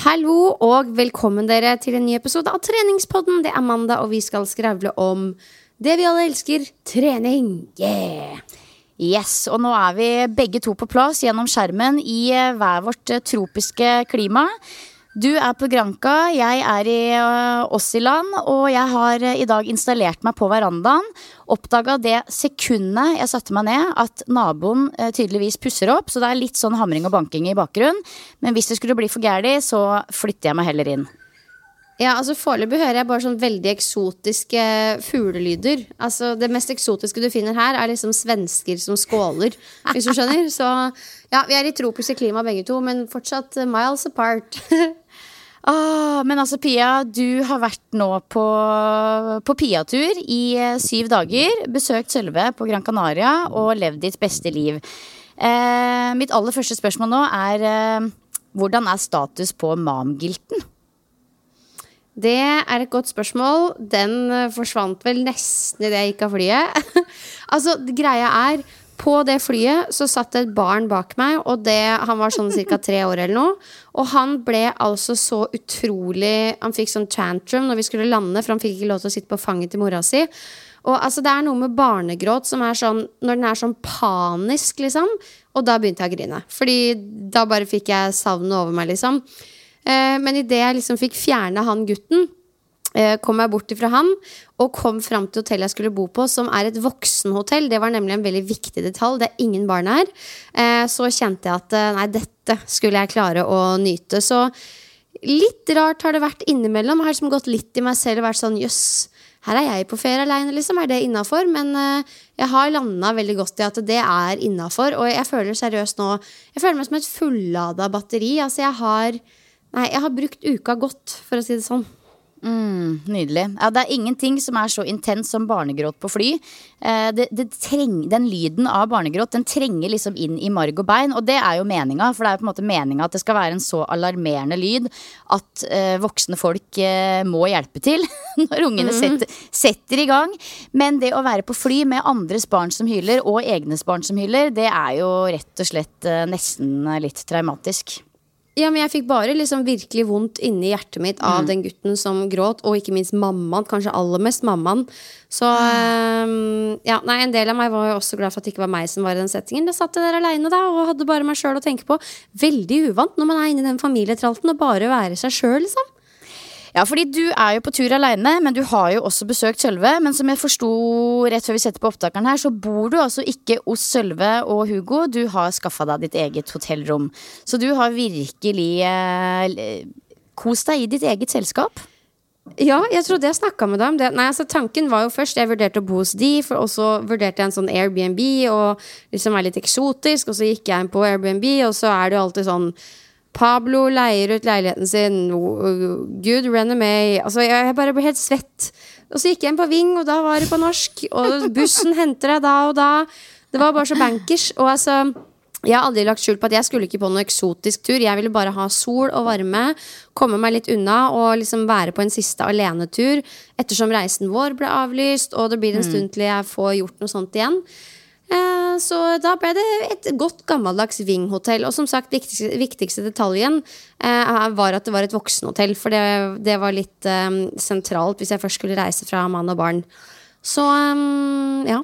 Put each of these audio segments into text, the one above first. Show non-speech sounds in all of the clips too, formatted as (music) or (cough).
Hallo og velkommen dere til en ny episode av Treningspodden. Det er mandag, og vi skal skravle om det vi alle elsker trening. Yeah! Yes, og nå er vi begge to på plass gjennom skjermen i eh, hver vårt eh, tropiske klima. Du er på Granka, jeg er i Åssiland, og jeg har eh, i dag installert meg på verandaen. Oppdaga det sekundet jeg satte meg ned, at naboen eh, tydeligvis pusser opp. Så det er litt sånn hamring og banking i bakgrunnen. Men hvis det skulle bli for gærlig, så flytter jeg meg heller inn. Ja, altså Foreløpig hører jeg bare sånn veldig eksotiske fuglelyder. Altså Det mest eksotiske du finner her, er liksom svensker som skåler. Hvis du skjønner. Så ja, vi er i tropiske klima begge to, men fortsatt miles apart. (laughs) Ah, men altså, Pia, du har vært nå på, på Pia-tur i eh, syv dager. Besøkt Sølve på Gran Canaria og levd ditt beste liv. Eh, mitt aller første spørsmål nå er eh, hvordan er status på mamgilten? Det er et godt spørsmål. Den eh, forsvant vel nesten idet jeg gikk av flyet. (laughs) altså, greia er på det flyet så satt et barn bak meg, og det, han var sånn ca. tre år eller noe. Og han ble altså så utrolig Han fikk sånn tantrum når vi skulle lande, for han fikk ikke lov til å sitte på fanget til mora si. Og altså, det er noe med barnegråt som er sånn Når den er sånn panisk, liksom. Og da begynte jeg å grine. Fordi da bare fikk jeg savnet over meg, liksom. Eh, men idet jeg liksom fikk fjerne han gutten, eh, kom jeg bort ifra han og kom fram til hotellet jeg skulle bo på, som er et voksenhotell. Det var nemlig en veldig viktig detalj. Det er ingen barn her. Eh, så kjente jeg at eh, nei, dette skulle jeg klare å nyte. Så litt rart har det vært innimellom. Jeg har liksom gått litt i meg selv og vært sånn jøss. Her er jeg på ferie aleine, liksom. Er det innafor? Men uh, jeg har landa veldig godt i at det er innafor. Og jeg føler seriøst nå Jeg føler meg som et fullada batteri. Altså, jeg har Nei, jeg har brukt uka godt, for å si det sånn. Mm, nydelig. Ja, det er ingenting som er så intens som barnegråt på fly. Eh, det, det treng, den lyden av barnegråt Den trenger liksom inn i marg og bein, og det er jo meninga. For det er jo på en måte meninga at det skal være en så alarmerende lyd at eh, voksne folk eh, må hjelpe til (laughs) når ungene setter, setter i gang. Men det å være på fly med andres barn som hyler, og egnes barn som hyler, det er jo rett og slett eh, nesten litt traumatisk. Ja, men jeg fikk bare liksom virkelig vondt inni hjertet mitt av Mm. den gutten som gråt, og ikke minst mammaen. Kanskje aller mest mammaen. Så ehm, ja, nei, en del av meg var jo også glad for at det ikke var meg som var i den settingen. Da satt jeg der aleine og hadde bare meg sjøl å tenke på. Veldig uvant når man er inne i den familietralten, og bare være seg sjøl, liksom. Ja, fordi du er jo på tur aleine, men du har jo også besøkt Sølve. Men som jeg forsto rett før vi setter på opptakeren her, så bor du altså ikke hos Sølve og Hugo. Du har skaffa deg ditt eget hotellrom. Så du har virkelig eh, kost deg i ditt eget selskap. Ja, jeg trodde jeg snakka med dem. Det, nei, altså Tanken var jo først Jeg vurderte å bo hos de, for, og så vurderte jeg en sånn Airbnb og liksom er litt eksotisk. Og så gikk jeg inn på Airbnb, og så er det jo alltid sånn Pablo leier ut leiligheten sin. Good renommé. Altså, jeg, jeg bare ble helt svett. Og så gikk jeg inn på Ving, og da var det på norsk. Og bussen henter deg da og da. Det var bare så bankers. Og altså jeg har aldri lagt skjul på at jeg skulle ikke på noen eksotisk tur. Jeg ville bare ha sol og varme, komme meg litt unna og liksom være på en siste alenetur. Ettersom reisen vår ble avlyst, og det blir en stund til jeg får gjort noe sånt igjen. Eh, så da ble det et godt gammeldags Ving-hotell. Og som sagt, viktigste, viktigste detaljen eh, var at det var et voksenhotell. For det, det var litt eh, sentralt hvis jeg først skulle reise fra mann og barn. Så um, ja.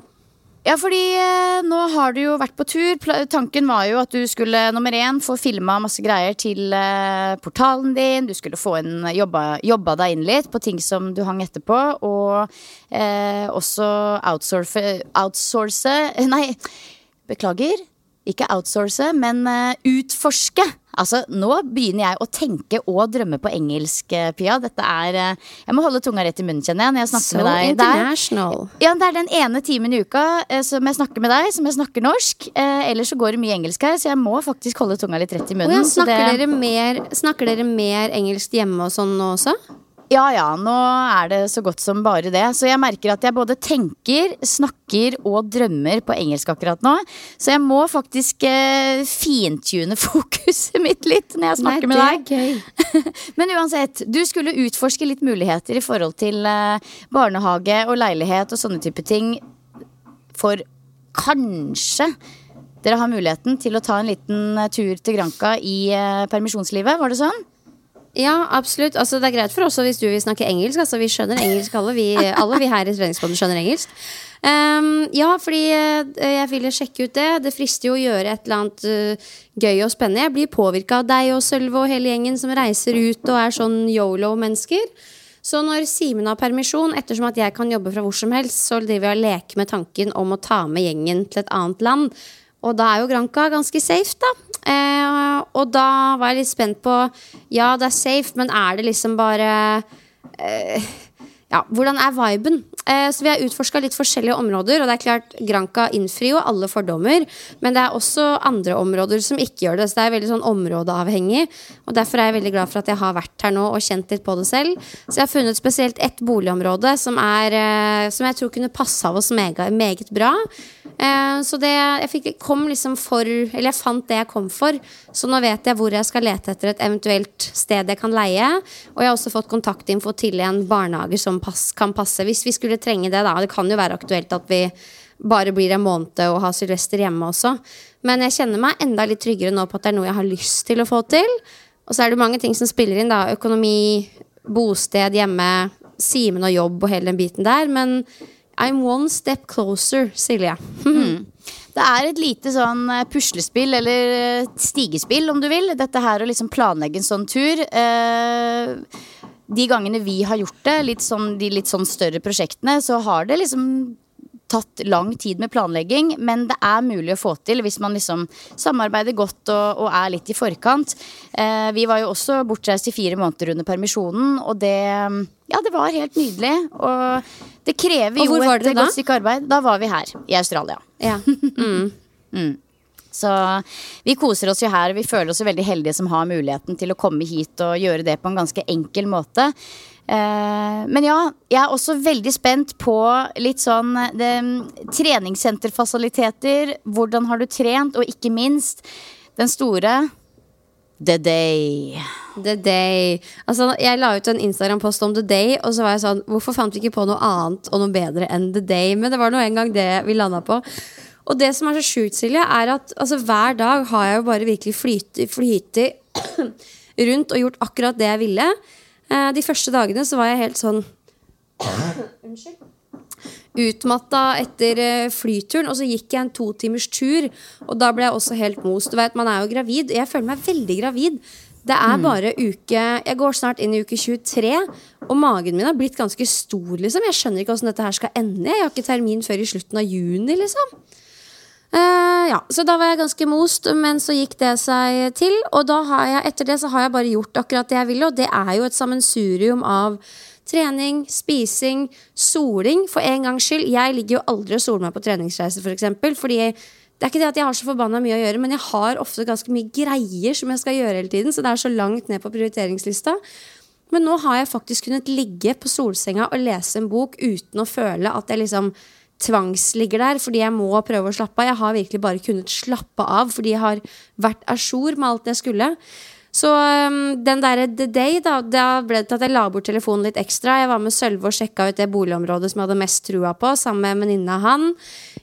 Ja, fordi eh, nå har du jo vært på tur. Tanken var jo at du skulle nummer én få filma masse greier til eh, portalen din. Du skulle få en, jobba, jobba deg inn litt på ting som du hang etterpå. Og eh, også outsource, outsource (laughs) Nei, beklager. Ikke outsource, men eh, utforske. Altså, Nå begynner jeg å tenke og drømme på engelsk, eh, Pia. Dette er eh, Jeg må holde tunga rett i munnen, kjenner jeg. Når jeg snakker So med deg. Er- international. ja, det er den ene timen i uka som jeg snakker med deg, som jeg snakker norsk. Eh, ellers så går det mye engelsk her, så jeg må faktisk holde tunga litt rett i munnen. munnen. ja, så snakker, det- dere mer, snakker dere mer engelsk hjemme og sånn nå også? Ja ja, nå er det så godt som bare det. Så jeg merker at jeg både tenker, snakker og drømmer på engelsk akkurat nå. Så jeg må faktisk eh, fintune (laughs) fokuset mitt litt når jeg snakker med deg. (laughs) Men uansett, du skulle utforske litt muligheter i forhold til eh, barnehage og leilighet og sånne type ting. For kanskje dere har muligheten til å ta en liten eh, tur til Granca i eh, permisjonslivet, var det sånn? Ja, absolutt. Altså, det er greit for oss hvis du vil snakke engelsk. Altså, vi skjønner engelsk, alle vi, (laughs) alle vi her i treningsbåndet skjønner engelsk. Um, ja, fordi eh, jeg ville sjekke ut det. Det frister jo å gjøre et eller annet uh, gøy og spennende. Jeg blir påvirka av deg og Sølve og hele gjengen som reiser ut og er sånn yolo-mennesker. Så når Simen har permisjon, ettersom at jeg kan jobbe fra hvor som helst, så driver jeg og leker med tanken om å ta med gjengen til et annet land. Og da er jo Granca ganske safe, da. Eh, og da var jeg litt spent på Ja, det er safe, men er det liksom bare eh, ja, hvordan er viben? Eh, så Vi har utforska litt forskjellige områder. Og det er klart, Granca innfrir jo alle fordommer, men det er også andre områder som ikke gjør det. Så det er veldig sånn områdeavhengig. Og Derfor er jeg veldig glad for at jeg har vært her nå og kjent litt på det selv. Så jeg har funnet spesielt ett boligområde som, er, eh, som jeg tror kunne passa oss mega, meget bra. Eh, så det jeg fikk, kom liksom for Eller jeg fant det jeg kom for. Så nå vet jeg hvor jeg skal lete etter et eventuelt sted jeg kan leie. Og jeg har også fått kontaktinfo til en barnehage som pass, kan passe. Hvis vi skulle trenge det, da. Det kan jo være aktuelt at vi bare blir en måned og har Sylvester hjemme også. Men jeg kjenner meg enda litt tryggere nå på at det er noe jeg har lyst til å få til. Og så er det mange ting som spiller inn, da. Økonomi, bosted hjemme, Simen og jobb og hele den biten der. Men I'm one step closer, Silje. Det er et lite sånn eh, puslespill, eller eh, stigespill om du vil. Dette her å liksom planlegge en sånn tur. Eh, de gangene vi har gjort det, litt sånn, de litt sånn større prosjektene, så har det liksom tatt lang tid med planlegging, men det er mulig å få til hvis man liksom samarbeider godt og, og er litt i forkant. Eh, vi var jo også bortreist i fire måneder under permisjonen, og det Ja, det var helt nydelig. Og det krever Og jo et godt stykke arbeid. Da var vi her, i Australia. Ja. (laughs) Så vi koser oss jo her, vi føler oss jo veldig heldige som har muligheten til å komme hit og gjøre det på en ganske enkel måte. Eh, men ja, jeg er også veldig spent på litt sånn det, treningssenterfasiliteter. Hvordan har du trent, og ikke minst den store The Day. The Day. Altså, jeg la ut en Instagram-post om The Day, og så var jeg sånn Hvorfor fant vi ikke på noe annet og noe bedre enn The Day? Men det var nå en gang det vi landa på. Og det som er så sjukt, Silje, er at altså, hver dag har jeg jo bare virkelig flytet (clears throat) rundt og gjort akkurat det jeg ville. Eh, de første dagene så var jeg helt sånn utmatta etter eh, flyturen. Og så gikk jeg en to timers tur, og da ble jeg også helt most. Du vet, Man er jo gravid. Jeg føler meg veldig gravid. Det er bare uke Jeg går snart inn i uke 23, og magen min har blitt ganske stor. liksom Jeg skjønner ikke hvordan dette her skal ende. Jeg har ikke termin før i slutten av juni. liksom Eh, ja, så da var jeg ganske most, men så gikk det seg til. Og da har jeg, etter det så har jeg bare gjort akkurat det jeg ville, og det er jo et sammensurium av trening, spising, soling. For en gangs skyld. Jeg ligger jo aldri og soler meg på treningsreise, for eksempel, fordi det er ikke det at jeg har så forbanna mye å gjøre, men jeg har ofte ganske mye greier som jeg skal gjøre hele tiden, så det er så langt ned på prioriteringslista. Men nå har jeg faktisk kunnet ligge på solsenga og lese en bok uten å føle at jeg liksom tvangsligger der fordi jeg må prøve å slappe av. Jeg har virkelig bare kunnet slappe av fordi jeg har vært a jour med alt jeg skulle. Så um, den derre The Day, da, da ble det til at jeg la bort telefonen litt ekstra. Jeg var med Sølve og sjekka ut det boligområdet som jeg hadde mest trua på, sammen med venninna han.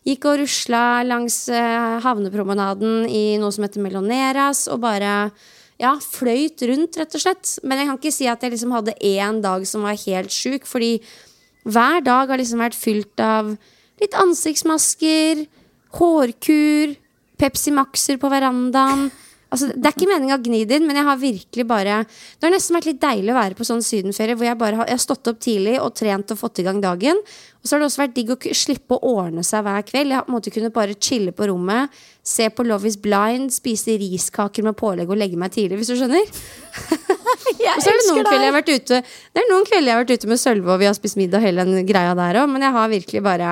Gikk og rusla langs uh, havnepromenaden i noe som heter Meloneras, og bare ja, fløyt rundt, rett og slett. Men jeg kan ikke si at jeg liksom hadde én dag som var helt sjuk, fordi hver dag har liksom vært fylt av litt ansiktsmasker, hårkur, Pepsi Max-er på verandaen. Altså, det er ikke meninga å gni det inn, men jeg har virkelig bare Det har nesten vært litt deilig å være på sånn sydenferie hvor jeg bare har, jeg har stått opp tidlig og trent og fått i gang dagen. Og så har det også vært digg å slippe å ordne seg hver kveld. Jeg måte kunnet bare chille på rommet, se på Love is blind, spise riskaker med pålegg og legge meg tidlig, hvis du skjønner. (laughs) Jeg Og så er det noen kvelder jeg har vært ute Det er noen kvelder jeg har vært ute med Sølve, og vi har spist middag hele den greia der òg, men jeg har virkelig bare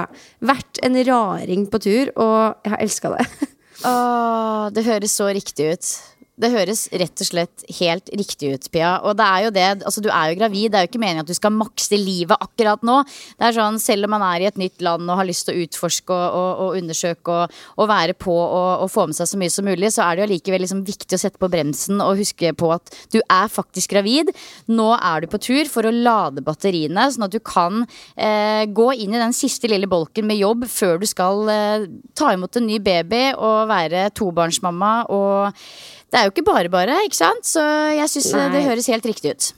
vært en raring på tur, og jeg har elska det. (laughs) Åh, det høres så riktig ut. Det høres rett og slett helt riktig ut, Pia. Og det er jo det, altså du er jo gravid, det er jo ikke meningen at du skal makse livet akkurat nå. Det er sånn, Selv om man er i et nytt land og har lyst til å utforske og, og, og undersøke og, og være på og, få med seg så mye som mulig, så er det jo allikevel liksom viktig å sette på bremsen og huske på at du er faktisk gravid. Nå er du på tur for å lade batteriene, sånn at du kan eh, gå inn i den siste lille bolken med jobb før du skal eh, ta imot en ny baby og være tobarnsmamma. og det er jo ikke bare bare, ikke sant? Så jeg syns det høres helt riktig ut.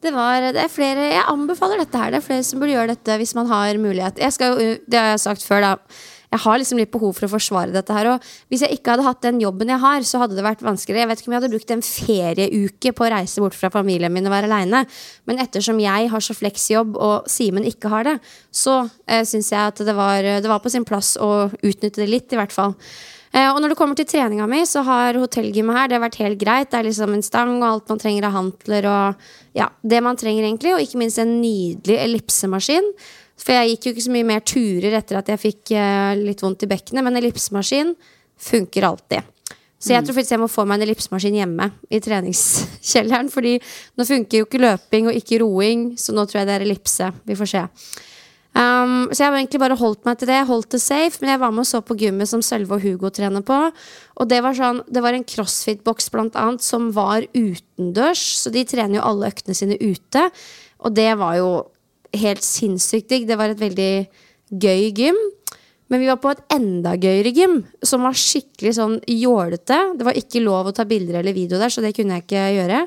Det, var, det er flere, Jeg anbefaler dette her. Det er flere som burde gjøre dette hvis man har mulighet. Jeg skal, det har jeg sagt før, da. Jeg har liksom litt behov for å forsvare dette her. Og hvis jeg ikke hadde hatt den jobben jeg har, så hadde det vært vanskeligere. Jeg vet ikke om jeg hadde brukt en ferieuke på å reise bort fra familien min og være aleine. Men ettersom jeg har så fleksjobb, og Simen ikke har det, så eh, syns jeg at det var, det var på sin plass å utnytte det litt, i hvert fall. Eh, og når det kommer til treninga mi, så har hotellgymmet her det har vært helt greit. Det er liksom en stang og alt man trenger av hantler og ja, det man trenger egentlig. Og ikke minst en nydelig ellipsemaskin. For jeg gikk jo ikke så mye mer turer etter at jeg fikk eh, litt vondt i bekkenet, men ellipsemaskin funker alltid. Så jeg tror faktisk jeg må få meg en ellipsemaskin hjemme i treningskjelleren. Fordi nå funker jo ikke løping og ikke roing, så nå tror jeg det er ellipse. Vi får se. Um, så jeg har egentlig bare holdt meg til det. Holdt det safe. Men jeg var med og så på gymmet som Sølve og Hugo trener på. Og det var, sånn, det var en crossfit-boks blant annet som var utendørs. Så de trener jo alle øktene sine ute. Og det var jo helt sinnssykt digg. Det var et veldig gøy gym. Men vi var på et enda gøyere gym, som var skikkelig sånn jålete. Det var ikke lov å ta bilder eller video der, så det kunne jeg ikke gjøre.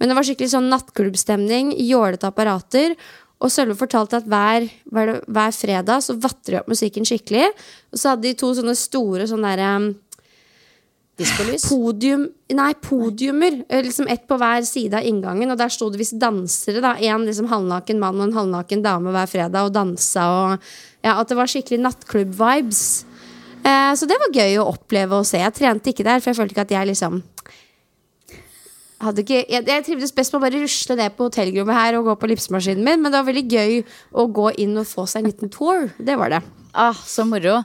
Men det var skikkelig sånn nattklubbstemning, jålete apparater. Og Sølve fortalte at hver, hver, hver fredag så vatter de opp musikken skikkelig. Og så hadde de to sånne store sånne derre Diskolys. podium Nei, podiumer. eh, Liksom ett på hver side av inngangen. Og der sto det visst dansere. da En liksom halvnaken mann og en halvnaken dame hver fredag og dansa. Og ja, At det var skikkelig nattklubb-vibes. Eh, så det var gøy å oppleve og se. Jeg trente ikke der, for jeg følte ikke at jeg liksom ikke, jeg, jeg trivdes best med å bare rusle ned på hotellrommet her og gå på lipsmaskinen min, men det var veldig gøy å gå inn og få seg en liten tour. Det var det. Ah, så moro.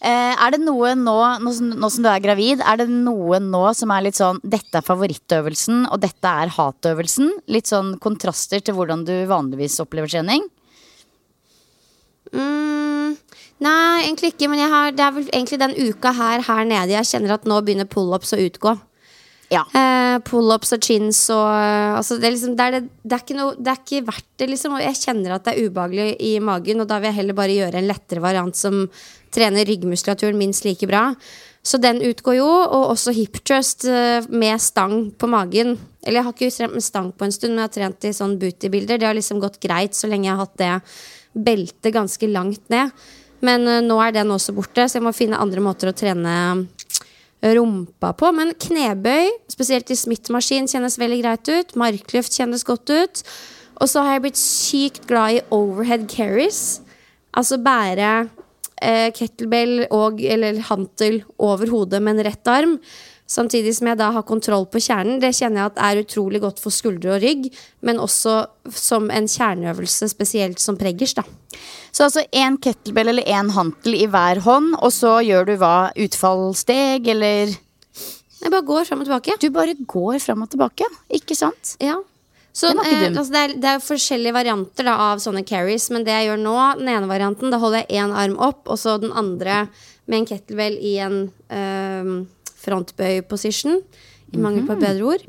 Eh, er det noe nå, nå som, nå som du er gravid, er det noe nå som er litt sånn Dette er favorittøvelsen, og dette er hatøvelsen? Litt sånn kontraster til hvordan du vanligvis opplever trening? Mm, nei, egentlig ikke. Men har, det er vel egentlig den uka her her nede jeg kjenner at nå begynner pullups å utgå. Ja. Eh, pullups og chins og eh, altså det, er liksom, det, er det, er noe, det er ikke verdt det, liksom. Og jeg kjenner at det er ubehagelig i magen, og da vil jeg heller bare gjøre en lettere variant som trener ryggmuskulaturen minst like bra. Så den utgår jo, og også hip thrust eh, med stang på magen. Eller jeg har ikke trent med stang på en stund, men jeg har trent i sånn booty-bilder. Det har liksom gått greit så lenge jeg har hatt det beltet ganske langt ned. Men eh, nå er den også borte, så jeg må finne andre måter å trene rumpa på. Men knebøy, spesielt i Smith-maskin, kjennes veldig greit ut. Markløft kjennes godt ut. Og så har jeg blitt sykt glad i overhead carries. Altså bære eh, kettlebell og, eller hantel over hodet med en rett arm. Samtidig som jeg da har kontroll på kjernen. Det kjenner jeg at er utrolig godt for skuldre og rygg, men også som en kjerneøvelse, spesielt som preggers. da. Så altså én kettlebell eller én hantel i hver hånd, og så gjør du hva? Utfallssteg, eller Jeg bare går fram og tilbake. Du bare går fram og tilbake, ikke sant? Ja. Så, Den eh, altså det, er, det er forskjellige varianter da, av sånne carries, men det jeg gjør nå, den ene varianten, da holder jeg én arm opp, og så den andre med en kettlebell i en uh, frontbøy-position, i mangel på et bedre ord.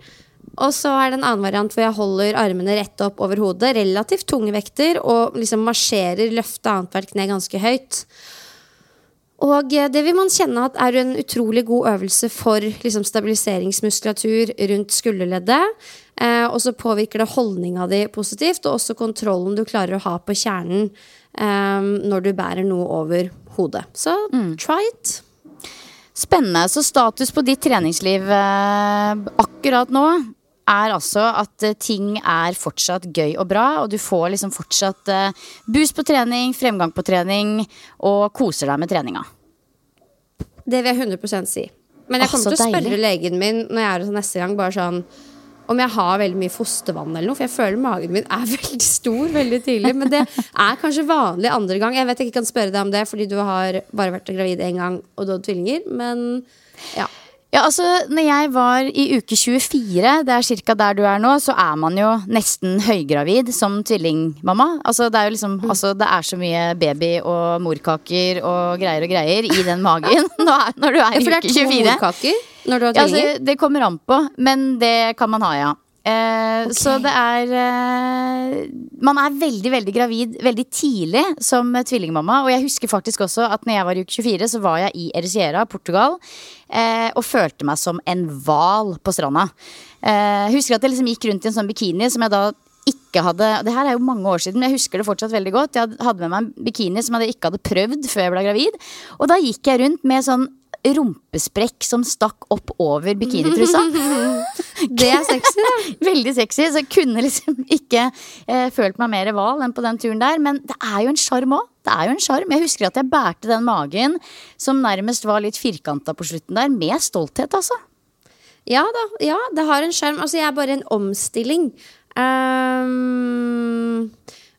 Og så er det en annen variant hvor jeg holder armene rett opp over hodet, relativt tunge vekter, og liksom marsjerer, løfter annethvert kne ganske høyt. Og eh, det vil man kjenne at er en utrolig god øvelse for liksom, stabiliseringsmuskulatur rundt skulderleddet. Eh, og så påvirker det holdninga di positivt, og også kontrollen du klarer å ha på kjernen eh, når du bærer noe over hodet. Så try it. Spennende. Så status på ditt treningsliv eh, akkurat nå er altså at eh, ting er fortsatt gøy og bra, og du får liksom fortsatt eh, boost på trening, fremgang på trening, og koser deg med treninga. Det vil jeg 100 si. Men jeg kommer så til å spørre deilig. legen min når jeg er hos neste gang, bare sånn om jeg har veldig mye fostervann eller noe, for jeg føler magen min er (laughs) veldig stor veldig tidlig. Men det er kanskje vanlig andre gang. Jeg vet jeg ikke kan spørre deg om det, fordi du har bare vært gravid én gang og du hadde tvillinger. Men ja. Ja, altså, når jeg var i uke 24, det er cirka der du er nå, så er man jo nesten høygravid som tvillingmamma. Altså, det er jo liksom, altså, det er så mye baby og morkaker og greier og greier i den magen (laughs) nå når du er Ja, i det uke er to 24. morkaker når du har Ja, altså, det kommer an på, men det kan man ha, ja. Eh, Så det er eh, Man er veldig, veldig gravid veldig tidlig som tvillingmamma. Og jeg husker faktisk også at når jeg var i uke 24, så var jeg i Ericiera, Portugal. Eh, og følte meg som en hval på stranda. Eh, husker at jeg liksom gikk rundt i en sånn bikini som jeg da ikke hadde Det her er jo mange år siden, men jeg husker det fortsatt veldig godt. Jeg hadde med meg en bikini som jeg ikke hadde prøvd før jeg ble gravid. Og da gikk jeg rundt med sånn rumpesprekk som stakk opp over bikinitrusa. (laughs) Det er sexy, da. (laughs) Veldig sexy, så jeg kunne liksom ikke eh, følt meg mer hval enn på den turen der. Men det er jo en sjarm òg. Det er jo en sjarm. Jeg husker at jeg bærte den magen som nærmest var litt firkanta på slutten der, med stolthet, altså. Ja da, ja, det har en sjarm. Altså, jeg er bare en omstilling. Um,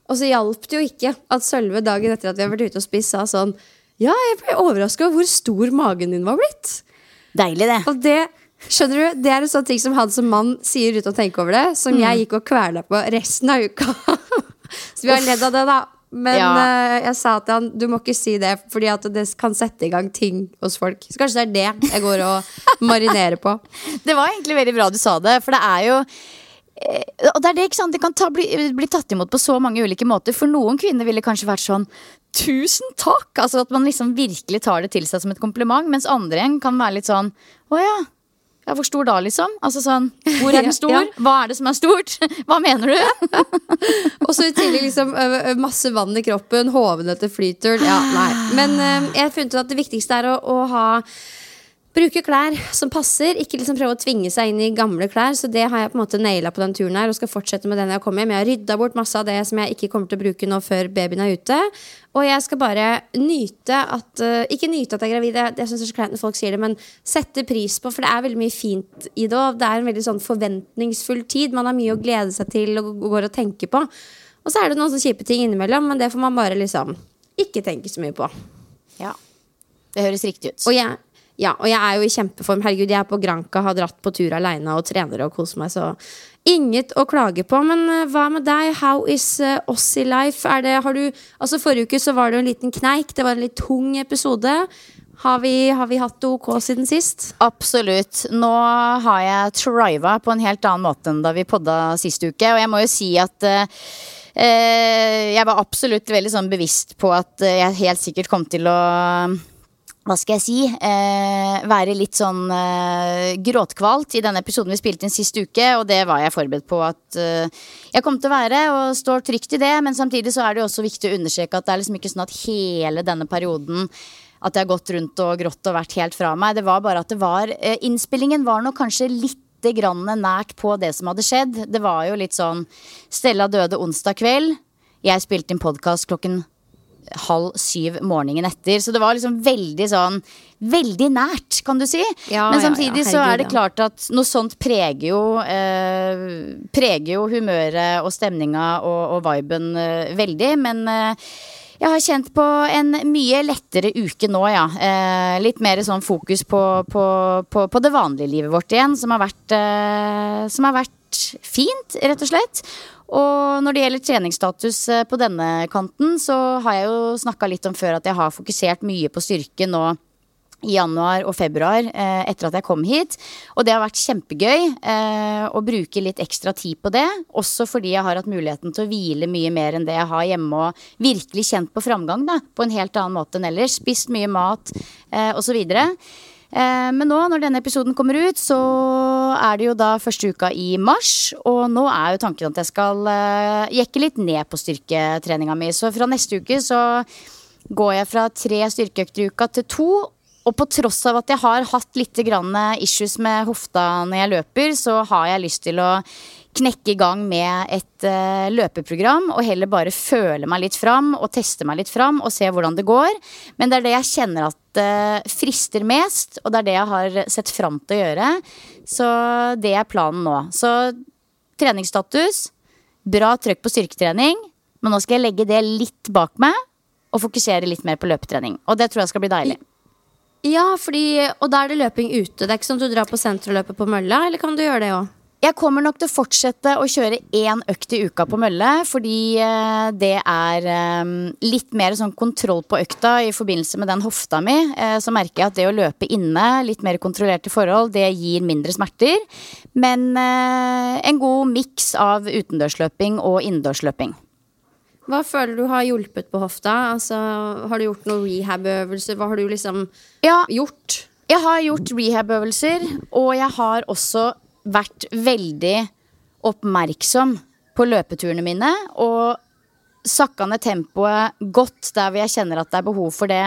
og så hjalp det jo ikke at Sølve dagen etter at vi har vært ute og spist, sa sånn Ja, jeg ble overraska over hvor stor magen din var blitt. Deilig, det. Og det skjønner du, det er en sånn ting som han som mann sier uten å tenke over det, som jeg gikk og kverna på resten av uka. (laughs) så vi har ledd av det, da. Men Ja. uh, jeg sa til han du må ikke si det, fordi at det kan sette i gang ting hos folk. Så kanskje det er det jeg går og marinerer på. (laughs) Det var egentlig veldig bra du sa det, for det er jo og det er det, ikke sant? det kan ta, bli, bli tatt imot på så mange ulike måter. For noen kvinner ville kanskje vært sånn Tusen takk! Altså At man liksom virkelig tar det til seg som et kompliment. Mens andre igjen kan være litt sånn Å ja. Ja, Hvor stor da, liksom? Altså sånn, Hvor er den (laughs) stor? Ja. Hva er det som er stort? (laughs) Hva mener du? (laughs) Og så i tillegg liksom masse vann i kroppen, hovene til flyturen. Ja, nei. Men jeg har funnet ut at det viktigste er å, å ha Bruke klær som passer, ikke liksom prøve å tvinge seg inn i gamle klær. Så det har jeg på en måte naila på den turen her, og skal fortsette med den jeg kommer hjem. Jeg har rydda bort masse av det som jeg ikke kommer til å bruke nå før babyen er ute. Og jeg skal bare nyte at ø, Ikke nyte at jeg er gravid, jeg, jeg synes det er så kleint når folk sier det, men sette pris på, for det er veldig mye fint i det, òg. det er en veldig sånn forventningsfull tid. Man har mye å glede seg til og går og tenker på. Og så er det noen sånne kjipe ting innimellom, men det får man bare liksom ikke tenke så mye på. Ja, Det høres riktig ut. Og jeg, ja, og jeg er jo i kjempeform. Herregud, jeg er på Granca, har dratt på tur aleine og trener og koser meg, så inget å klage på. Men eh, hva med deg? How is uh, Aussie life? Er det, har du, altså Forrige uke så var det jo en liten kneik. Det var en litt tung episode. Har vi, har vi hatt det ok siden sist? Absolutt. Nå har jeg triva på en helt annen måte enn da vi podda sist uke. Og jeg må jo si at uh, eh, jeg var absolutt veldig sånn bevisst på at eh, jeg helt sikkert kom til å hva skal jeg si, eh, være litt sånn eh, gråtkvalt i denne episoden vi spilte inn sist uke, og det var jeg forberedt på at eh, jeg kom til å være, og står trygt i det. Men samtidig så er det jo også viktig å understreke at det er liksom ikke sånn at hele denne perioden at jeg har gått rundt og grått og vært helt fra meg. Det var bare at det var eh, Innspillingen var nok kanskje litt grann nært på det som hadde skjedd. Det var jo litt sånn Stella døde onsdag kveld. Jeg spilte inn podkast klokken halv syv morgenen etter. Så det var liksom veldig sånn Veldig nært, kan du si. Ja, Men ja, samtidig ja, så er det klart at noe sånt preger jo eh, Preger jo humøret og stemninga og, og viben eh, veldig. Men eh, jeg har kjent på en mye lettere uke nå, ja. Eh, litt mer sånn fokus på, på, på, på det vanlige livet vårt igjen, som har vært, eh, som har vært fint, rett og slett. Og når det gjelder treningsstatus eh, på denne kanten, så har jeg jo snakka litt om før at jeg har fokusert mye på styrke nå i januar og februar eh, etter at jeg kom hit. Og det har vært kjempegøy eh, å bruke litt ekstra tid på det. Også fordi jeg har hatt muligheten til å hvile mye mer enn det jeg har hjemme. Og virkelig kjent på framgang da, på en helt annen måte enn ellers. Spist mye mat eh, osv. Eh, men nå, når denne episoden kommer ut, så er det jo da første uka i mars. Og nå er jo tanken at jeg skal eh, jekke litt ned på styrketreninga mi. Så fra neste uke så går jeg fra tre styrkeøkter i uka til to. Og på tross av at jeg har hatt litt issues med hofta når jeg løper, så har jeg lyst til å knekke i gang med et uh, løpeprogram og heller bare føle meg litt fram og teste meg litt fram og se hvordan det går. Men det er det jeg kjenner at uh, frister mest, og det er det jeg har sett fram til å gjøre. Så det er planen nå. Så treningsstatus, bra trøkk på styrketrening, men nå skal jeg legge det litt bak meg og fokusere litt mer på løpetrening. Og det tror jeg skal bli deilig. Ja, fordi, og da er det løping ute. Det er ikke sånn at du drar på senteret og løper på mølla, eller kan du gjøre det òg? Jeg kommer nok til å fortsette å kjøre én økt i uka på mølle, fordi eh, det er eh, litt mer sånn kontroll på økta i forbindelse med den hofta mi. Eh, så merker jeg at det å løpe inne, litt mer kontrollerte forhold, det gir mindre smerter. Men eh, en god miks av utendørsløping og innendørsløping. Hva føler du har hjulpet på hofta? Altså, har du gjort noen rehab-øvelser? Hva har du liksom Ja, gjort? Jeg har gjort rehab-øvelser, og jeg har også vært veldig oppmerksom på løpeturene mine. Og sakka ned tempoet godt der hvor jeg kjenner at det er behov for det.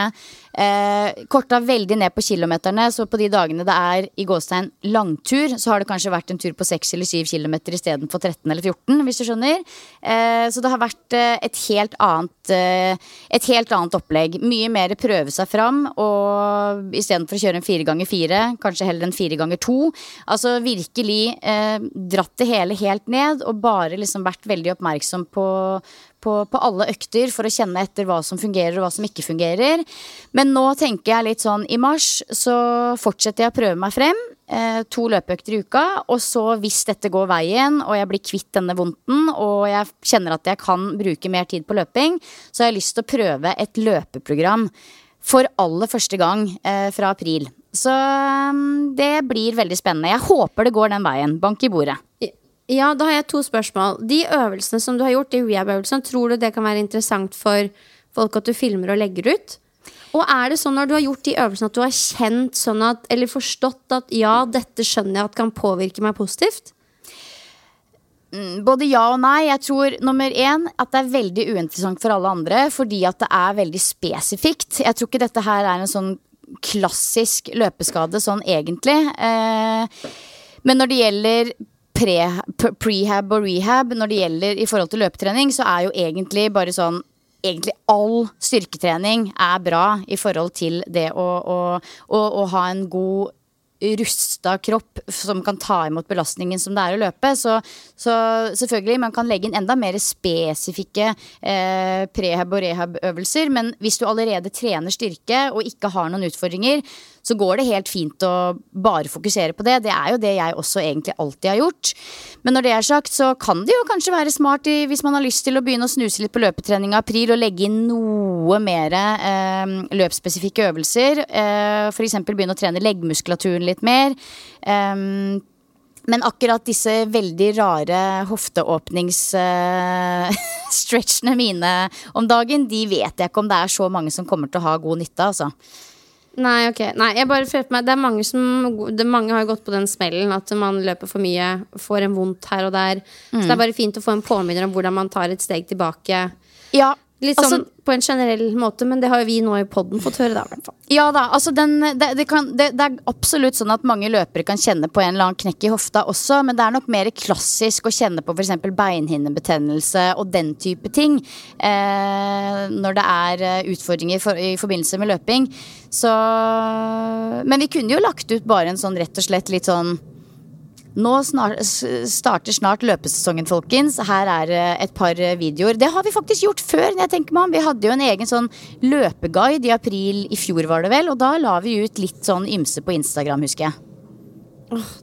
Eh, korta veldig ned på kilometerne, så på de dagene det er i gåstegn langtur, så har det kanskje vært en tur på 6 eller 7 kilometer istedenfor 13 eller 14, hvis du skjønner. Eh, så det har vært eh, et helt annet eh, Et helt annet opplegg. Mye mer prøve seg fram, og istedenfor å kjøre en fire ganger fire, kanskje heller en fire ganger to. Altså virkelig eh, dratt det hele helt ned, og bare liksom vært veldig oppmerksom på på, på alle økter for å kjenne etter hva som fungerer og hva som ikke fungerer. Men nå tenker jeg litt sånn i mars så fortsetter jeg å prøve meg frem. Eh, to løpeøkter i uka. Og så hvis dette går veien og jeg blir kvitt denne vondten og jeg kjenner at jeg kan bruke mer tid på løping, så har jeg lyst til å prøve et løpeprogram for aller første gang eh, fra april. Så mm, det blir veldig spennende. Jeg håper det går den veien. Bank i bordet. Ja, da har jeg to spørsmål. De øvelsene som du har gjort, de rehab-øvelsene, tror du det kan være interessant for folk at du filmer og legger ut? Og er det sånn når du har gjort de øvelsene at du har kjent sånn at, eller forstått at ja, dette skjønner jeg at kan påvirke meg positivt? Både ja og nei. Jeg tror nummer én at det er veldig uinteressant for alle andre fordi at det er veldig spesifikt. Jeg tror ikke dette her er en sånn klassisk løpeskade sånn egentlig. Eh, men når det gjelder pre- prehab og rehab, når det gjelder i forhold til løpetrening, så er jo egentlig bare sånn Egentlig all styrketrening er bra i forhold til det å, å, å, å ha en god rusta kropp som kan ta imot belastningen som det er å løpe. Så, så selvfølgelig, man kan legge inn enda mer spesifikke eh, prehab- og rehab-øvelser. Men hvis du allerede trener styrke og ikke har noen utfordringer, så går det helt fint å bare fokusere på det. Det er jo det jeg også egentlig alltid har gjort. Men når det er sagt, så kan det jo kanskje være smart i, hvis man har lyst til å begynne å snuse litt på løpetrening i april og legge inn noe mer eh, løpsspesifikke øvelser. Eh, F.eks. begynne å trene leggmuskulaturen litt mer. Eh, men akkurat disse veldig rare hofteåpnings-stretchene (laughs) mine om dagen, de vet jeg ikke om det er så mange som kommer til å ha god nytte av. Altså. Nei, ok. Nei, jeg bare følte meg Det er mange som det, Mange har gått på den smellen at man løper for mye, får en vondt her og der. Så det er bare fint å få en påminner om hvordan man tar et steg tilbake. Ja, Litt sånn Altså- på en generell måte, men det har jo vi nå i poden fått høre, da. Ja da, altså den, det, det, kan, det, det er absolutt sånn at mange løpere kan kjenne på en eller annen knekk i hofta også, men det er nok mer klassisk å kjenne på f.eks. beinhinnebetennelse og den type ting eh, når det er eh, utfordringer for, i forbindelse med løping. Så Men vi kunne jo lagt ut bare en sånn rett og slett litt sånn nå snart, starter snart løpesesongen, folkens. Her er eh, et par eh, videoer. Det har vi faktisk gjort før. når jeg tenker meg om Vi hadde jo en egen sånn løpeguide i april i fjor, var det vel. Og da la vi ut litt sånn ymse på Instagram, husker jeg.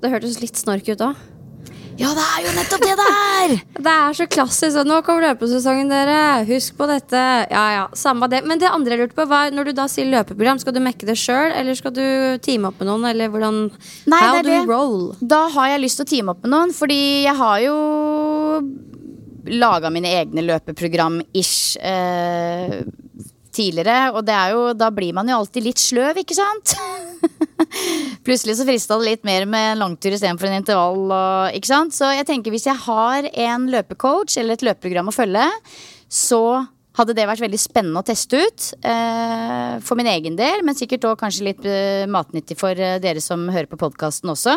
Det hørtes litt snork ut òg. Ja, det er jo nettopp det der! (laughs) Det er så klassisk. Nå kommer løpesesongen, dere. Husk på dette. Ja, ja, samme det. Men det andre jeg lurte på, var når du da sier løpeprogram, skal du mekke det sjøl, eller skal du teame opp med noen, eller hvordan Nei, How do you roll? Da har jeg lyst til å teame opp med noen, fordi jeg har jo laga mine egne løpeprogram-ish eh, tidligere. Og jo, da blir man jo alltid litt sløv, ikke sant? (laughs) Plutselig så frista det litt mer med en langtur istedenfor en intervall. Og, ikke sant? Så jeg tenker hvis jeg har en løpecoach eller et løpeprogram å følge, så hadde det vært veldig spennende å teste ut. Eh, for min egen del, men sikkert òg kanskje litt eh, matnyttig for eh, dere som hører på podkasten også.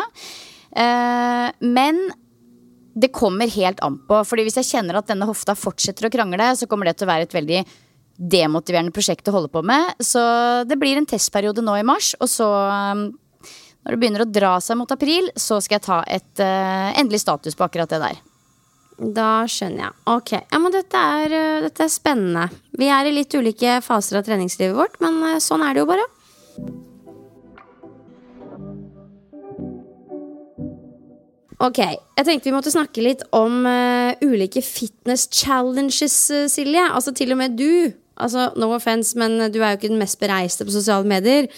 Eh, men det kommer helt an på. Fordi hvis jeg kjenner at denne hofta fortsetter å krangle, så kommer det til å være et veldig demotiverende prosjekt å holde på med. Så det blir en testperiode nå i mars, og så um, når det begynner å dra seg mot april, så skal jeg ta et uh, endelig status på akkurat det der. Da skjønner jeg. Ok, ja, men dette er, uh, dette er spennende. Vi er i litt ulike faser av treningslivet vårt, men uh, sånn er det jo bare. Ok, jeg tenkte vi måtte snakke litt om øh, ulike fitness challenges, øh, Silje. Altså til og med du. Altså, no offense, men du er jo ikke den mest bereiste på sosiale medier.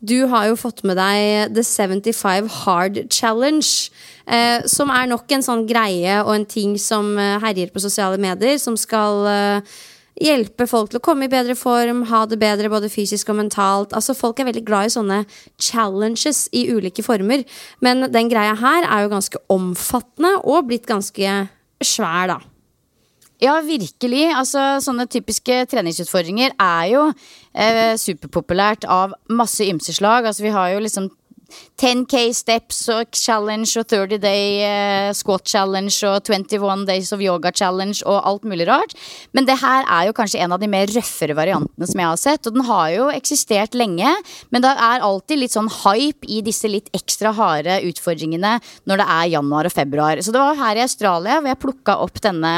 Du har jo fått med deg The 75 Hard Challenge. Eh, som er nok en sånn greie og en ting som eh, herjer på sosiale medier. Som skal eh, hjelpe folk til å komme i bedre form, ha det bedre både fysisk og mentalt. Altså Folk er veldig glad i sånne challenges i ulike former. Men den greia her er jo ganske omfattende og blitt ganske svær, da. Ja, virkelig. Altså, sånne typiske treningsutfordringer er jo eh, superpopulært av masse ymse slag. Altså, vi har jo liksom 10K steps og challenge og 30 day eh, squat challenge og 21 days of yoga challenge og alt mulig rart. Men det her er jo kanskje en av de mer røffere variantene som jeg har sett. Og den har jo eksistert lenge, men det er alltid litt sånn hype i disse litt ekstra harde utfordringene når det er januar og februar. Så det var her i Australia hvor jeg plukka opp denne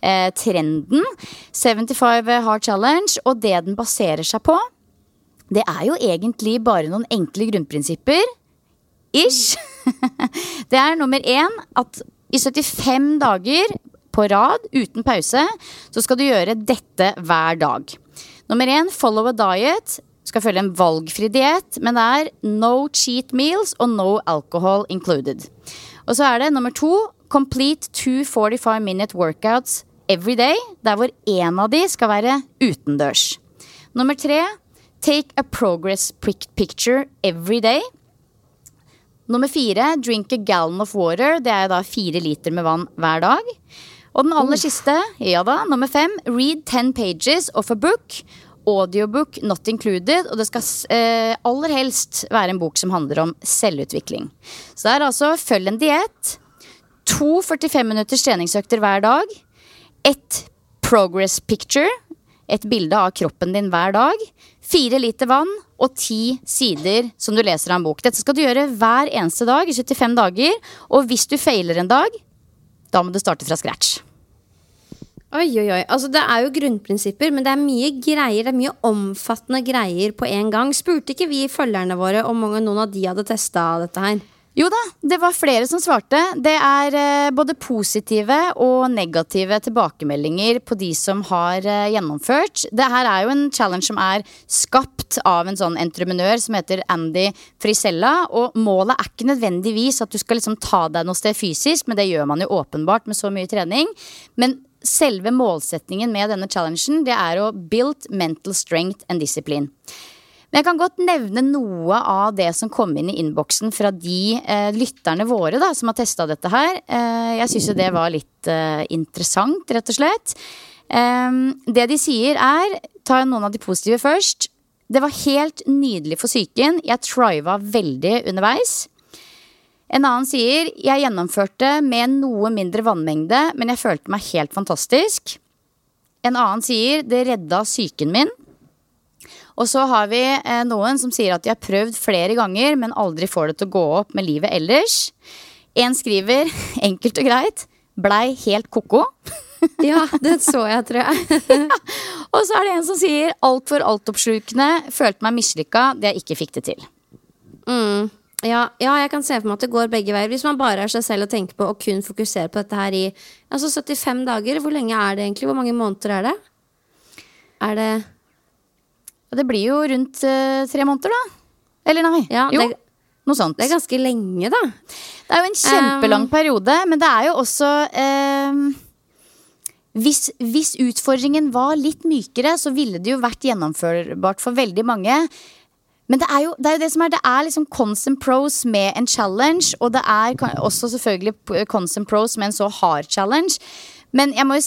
eh, trenden. 75 Hard Challenge, og det den baserer seg på det er jo egentlig bare noen enkle grunnprinsipper. Ish. (laughs) Det er nummer én at i 75 dager på rad uten pause så skal du gjøre dette hver dag. Nummer én follow a diet. Skal følge en valgfri diett, men det er no cheat meals og no alcohol included. Og så er det nummer to complete two 45 minute workouts every day, der hvor én av de skal være utendørs. Nummer tre Take a progress picture every day. Nummer fire, drink a gallon of water. Det er da fire liter med vann hver dag. Og den aller siste, ja da, nummer fem, read ten pages of a book. Audiobook not included. Og det skal eh, aller helst være en bok som handler om selvutvikling. Så det er altså følg en diett. To 45 minutters treningsøkter hver dag. Ett progress picture. Et bilde av kroppen din hver dag. Fire liter vann og ti sider som du leser av en bok. Dette skal du gjøre hver eneste dag i 75 dager. Og hvis du feiler en dag, da må du starte fra scratch. Oi, oi, oi. Altså, det er jo grunnprinsipper, men det er mye greier. Det er mye omfattende greier på en gang. Spurte ikke vi følgerne våre om noen av de hadde testa dette her? Jo da, det var flere som svarte. Det er eh, både positive og negative tilbakemeldinger på de som har eh, gjennomført. Det her er jo en challenge som er skapt av en sånn entreprenør som heter Andy Frisella. Og målet er ikke nødvendigvis at du skal liksom ta deg noe sted fysisk, men det gjør man jo åpenbart med så mye trening. Men selve målsetningen med denne challengen, det er å build mental strength and discipline. Men jeg kan godt nevne noe av det som kom inn i innboksen fra de eh, lytterne våre da, som har testa dette her. Eh, jeg syns jo det var litt eh, interessant, rett og slett. Ehm, det de sier er, ta noen av de positive først. Det var helt nydelig for psyken. Jeg triva veldig underveis. En annen sier jeg gjennomførte med noe mindre vannmengde, men jeg følte meg helt fantastisk. En annen sier det redda psyken min. Og så har vi eh, noen som sier at de har prøvd flere ganger, men aldri får det til å gå opp med livet ellers. En skriver (laughs) enkelt og greit blei helt ko-ko. (laughs) Ja, det så jeg, tror jeg. (laughs) Og så er det en som sier altfor altoppslukende, følte meg mislykka det jeg ikke fikk det til. Mm. Ja, ja, jeg kan se for meg at det går begge veier. Hvis man bare er seg selv og tenker på å kun fokusere på dette her i altså 75 dager, hvor lenge er det egentlig? Hvor mange måneder er det? Er det Og det blir jo rundt eh, tre måneder, da. Eller nei. Ja, jo, det, noe sånt. det er ganske lenge, da. Det er jo en kjempelang Um, periode, men det er jo også ehm, hvis, hvis utfordringen var litt mykere, så ville det jo vært gjennomførbart for veldig mange. Men det er jo det, er jo det som er Det er liksom cons and pros med en challenge, og det er også selvfølgelig cons and pros med en så hard challenge. Men jeg må jo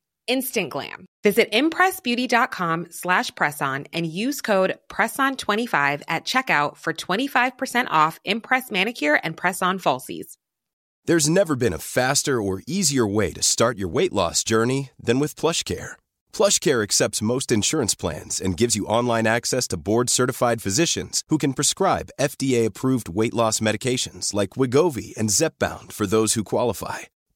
Instant glam. Visit impressbeauty.com slash presson and use code PRESSON25 at checkout for 25% off Impress Manicure and Press-On Falsies. There's never been a faster or easier way to start your weight loss journey than with PlushCare. PlushCare accepts most insurance plans and gives you online access to board-certified physicians who can prescribe FDA-approved weight loss medications like Wigovi and Zepbound for those who qualify.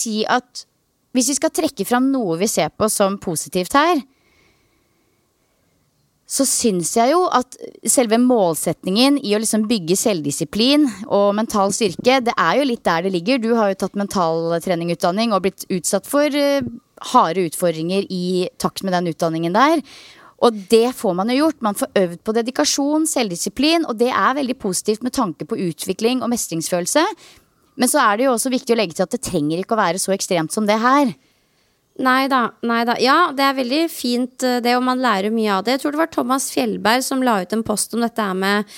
Si at hvis vi skal trekke fram noe vi ser på som positivt her, så syns jeg jo at selve målsetningen i å liksom bygge selvdisiplin og mental styrke, det er jo litt der det ligger. Du har jo tatt mentaltreningutdanning og blitt utsatt for eh, harde utfordringer i takt med den utdanningen der. Og det får man jo gjort. Man får øvd på dedikasjon, selvdisiplin, og det er veldig positivt med tanke på utvikling og mestringsfølelse. Men så er det jo også viktig å legge til at det trenger ikke å være så ekstremt som det her. Nei da, nei da. Ja, det er veldig fint eh, det, og man lærer mye av det. Jeg tror det var Thomas Fjellberg som la ut en post om dette med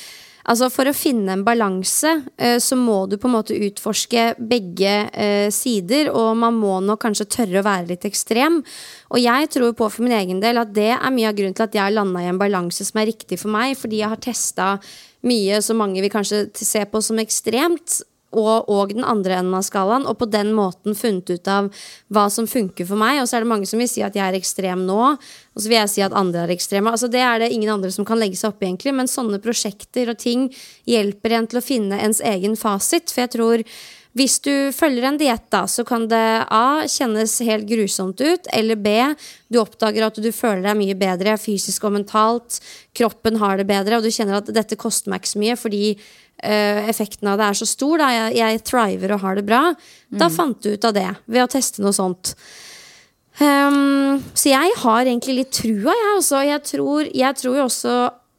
Altså For å finne en balanse, eh, så må du på en måte utforske begge eh, sider, og man må nok kanskje tørre å være litt ekstrem. Og jeg tror på for min egen del at det er mye av grunnen til at jeg har landa i en balanse som er riktig for meg, fordi jeg har testa mye som mange vil kanskje se på som ekstremt, og, og den andre enden av skalaen, og på den måten funnet ut av hva som funker for meg. Og så er det mange som vil si at jeg er ekstrem nå, og så vil jeg si at andre er ekstreme. Altså Det er det ingen andre som kan legge seg opp i, egentlig, men sånne prosjekter og ting hjelper en til å finne ens egen fasit. For jeg tror hvis du følger en diett, da, så kan det A. kjennes helt grusomt ut, eller B. Du oppdager at du føler deg mye bedre fysisk og mentalt. Kroppen har det bedre, og du kjenner at dette koster meg ikke så mye fordi effekten av det er så stor. Da. Jeg, jeg thriver og har det bra. Da fant du ut av det ved å teste noe sånt. Um, så jeg har egentlig litt trua, jeg også. Jeg tror, jeg tror jo også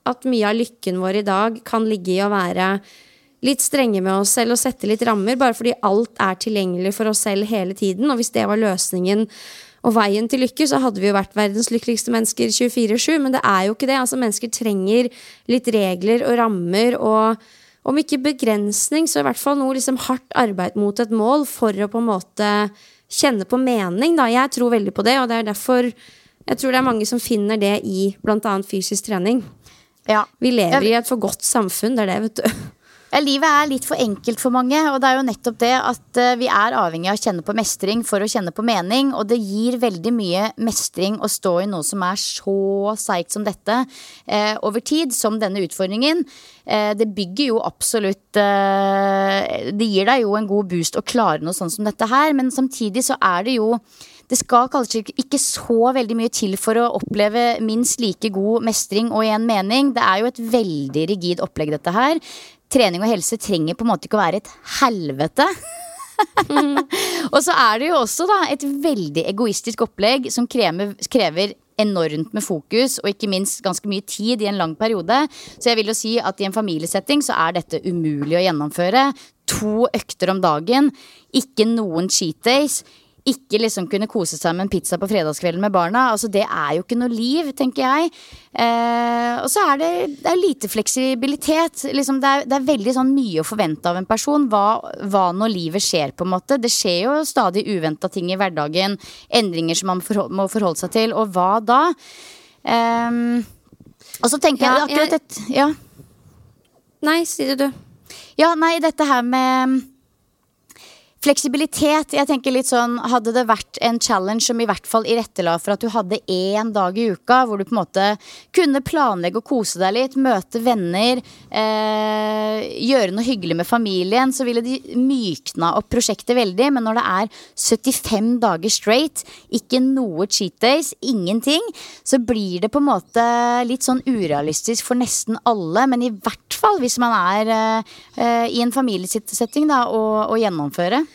at mye av lykken vår i dag kan ligge i å være litt strenge med oss selv og sette litt rammer, bare fordi alt er tilgjengelig for oss selv hele tiden. Og hvis det var løsningen og veien til lykke, så hadde vi jo vært verdens lykkeligste mennesker 24-7, men det er jo ikke det. Altså, mennesker trenger litt regler og rammer og om ikke begrensning, så i hvert fall noe liksom hardt arbeid mot et mål for å på en måte kjenne på mening. Da. Jeg tror veldig på det, og det er derfor jeg tror det er mange som finner det i bl.a. fysisk trening. Ja. Vi lever i et for godt samfunn, det er det, vet du. Ja, livet er litt for enkelt for mange, og det er jo nettopp det at eh, vi er avhengig av å kjenne på mestring for å kjenne på mening, og det gir veldig mye mestring å stå i noe som er så seigt som dette eh, over tid, som denne utfordringen. Eh, det bygger jo absolutt eh, Det gir deg jo en god boost å klare noe sånn som dette her, men samtidig så er det jo det skal kanskje ikke så veldig mye til for å oppleve minst like god mestring og igjen en mening. Det er jo et veldig rigid opplegg, dette her. Trening og helse trenger på en måte ikke å være et helvete. (laughs) og så er det jo også da et veldig egoistisk opplegg som krever, krever enormt med fokus og ikke minst ganske mye tid i en lang periode. Så jeg vil jo si at i en familiesetting så er dette umulig å gjennomføre. To økter om dagen, ikke noen cheat days. Ikke liksom kunne kose seg med en pizza på fredagskvelden med barna. Altså Det er jo ikke noe liv, tenker jeg. Eh, og så er det, det er lite fleksibilitet. Liksom det, er, det er veldig sånn mye å forvente av en person. Hva, hva når livet skjer, på en måte. Det skjer jo stadig uventa ting i hverdagen. Endringer som man forhold, må forholde seg til. Og hva da? Eh, og så tenker Ja, jeg akkurat et Ja. Nei, sier du. Ja, nei, dette her med Fleksibilitet. jeg tenker litt sånn Hadde det vært en challenge som i hvert fall irettela for at du hadde én dag i uka hvor du på en måte kunne planlegge og kose deg litt, møte venner, eh, gjøre noe hyggelig med familien, så ville de mykna opp prosjektet veldig. Men når det er 75 dager straight, ikke noe cheat days, ingenting, så blir det på en måte litt sånn urealistisk for nesten alle. Men i hvert fall hvis man er eh, eh, i en familiesetting da, og, og gjennomføre.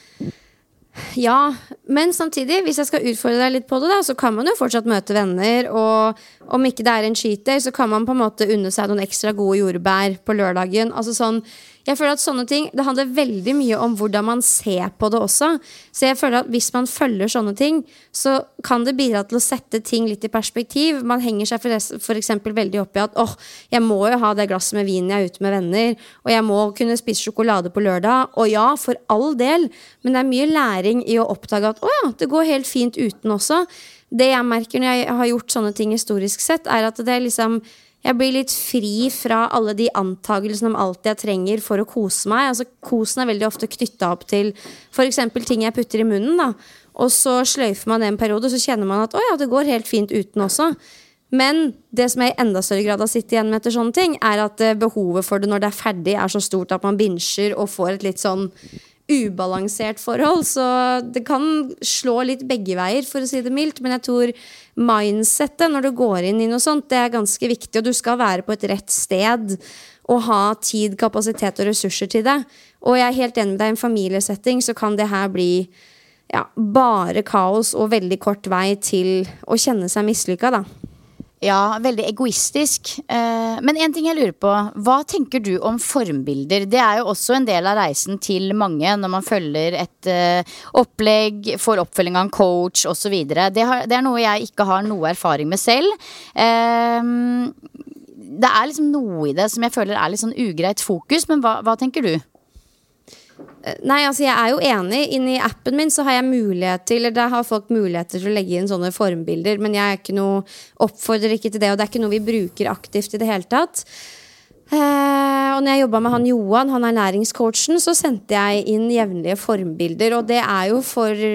Ja, men samtidig, hvis jeg skal utfordre deg litt på det, da, så kan man jo fortsatt møte venner. Og om ikke det er en cheat day, så kan man på en måte unne seg noen ekstra gode jordbær på lørdagen. Altså sånn, jeg føler at sånne ting, Det handler veldig mye om hvordan man ser på det også. Så jeg føler at hvis man følger sånne ting, så kan det bidra til å sette ting litt i perspektiv. Man henger seg f.eks. veldig opp i at åh, jeg må jo ha det glasset med vin jeg er ute med venner, og jeg må kunne spise sjokolade på lørdag. Og ja, for all del, men det er mye læring i å oppdage at å ja, det går helt fint uten også. Det jeg merker når jeg har gjort sånne ting historisk sett, er at det er liksom jeg blir litt fri fra alle de antagelsene om alt jeg trenger for å kose meg. Altså, kosen er veldig ofte knytta opp til f.eks. ting jeg putter i munnen. da Og så sløyfer man det en periode, og så kjenner man at å ja, det går helt fint uten også. Men det som jeg i enda større grad har sittet igjen med etter sånne ting, er at eh, behovet for det når det er ferdig, er så stort at man binsjer og får et litt sånn ubalansert forhold. Så det kan slå litt begge veier, for å si det mildt. Men jeg tror mindsettet når du går inn i noe sånt, det er ganske viktig. Og du skal være på et rett sted og ha tid, kapasitet og ressurser til det. Og jeg er helt enig med deg, i en familiesetting så kan det her bli ja, bare kaos og veldig kort vei til å kjenne seg mislykka, da. Ja, veldig egoistisk. Eh, men en ting jeg lurer på. Hva tenker du om formbilder? Det er jo også en del av reisen til mange når man følger et eh, opplegg, får oppfølging av en coach osv. Det, det er noe jeg ikke har noe erfaring med selv. Eh, det er liksom noe i det som jeg føler er litt sånn ugreit fokus, men hva, hva tenker du? Nei, altså jeg er jo enig. Inni appen min så har jeg mulighet til Eller der har folk muligheter til å legge inn sånne formbilder, men jeg ikke noe, oppfordrer ikke til det, og det er ikke noe vi bruker aktivt i det hele tatt. Eh, og når jeg jobba med han Johan, han ernæringscoachen, så sendte jeg inn jevnlige formbilder, og det er jo for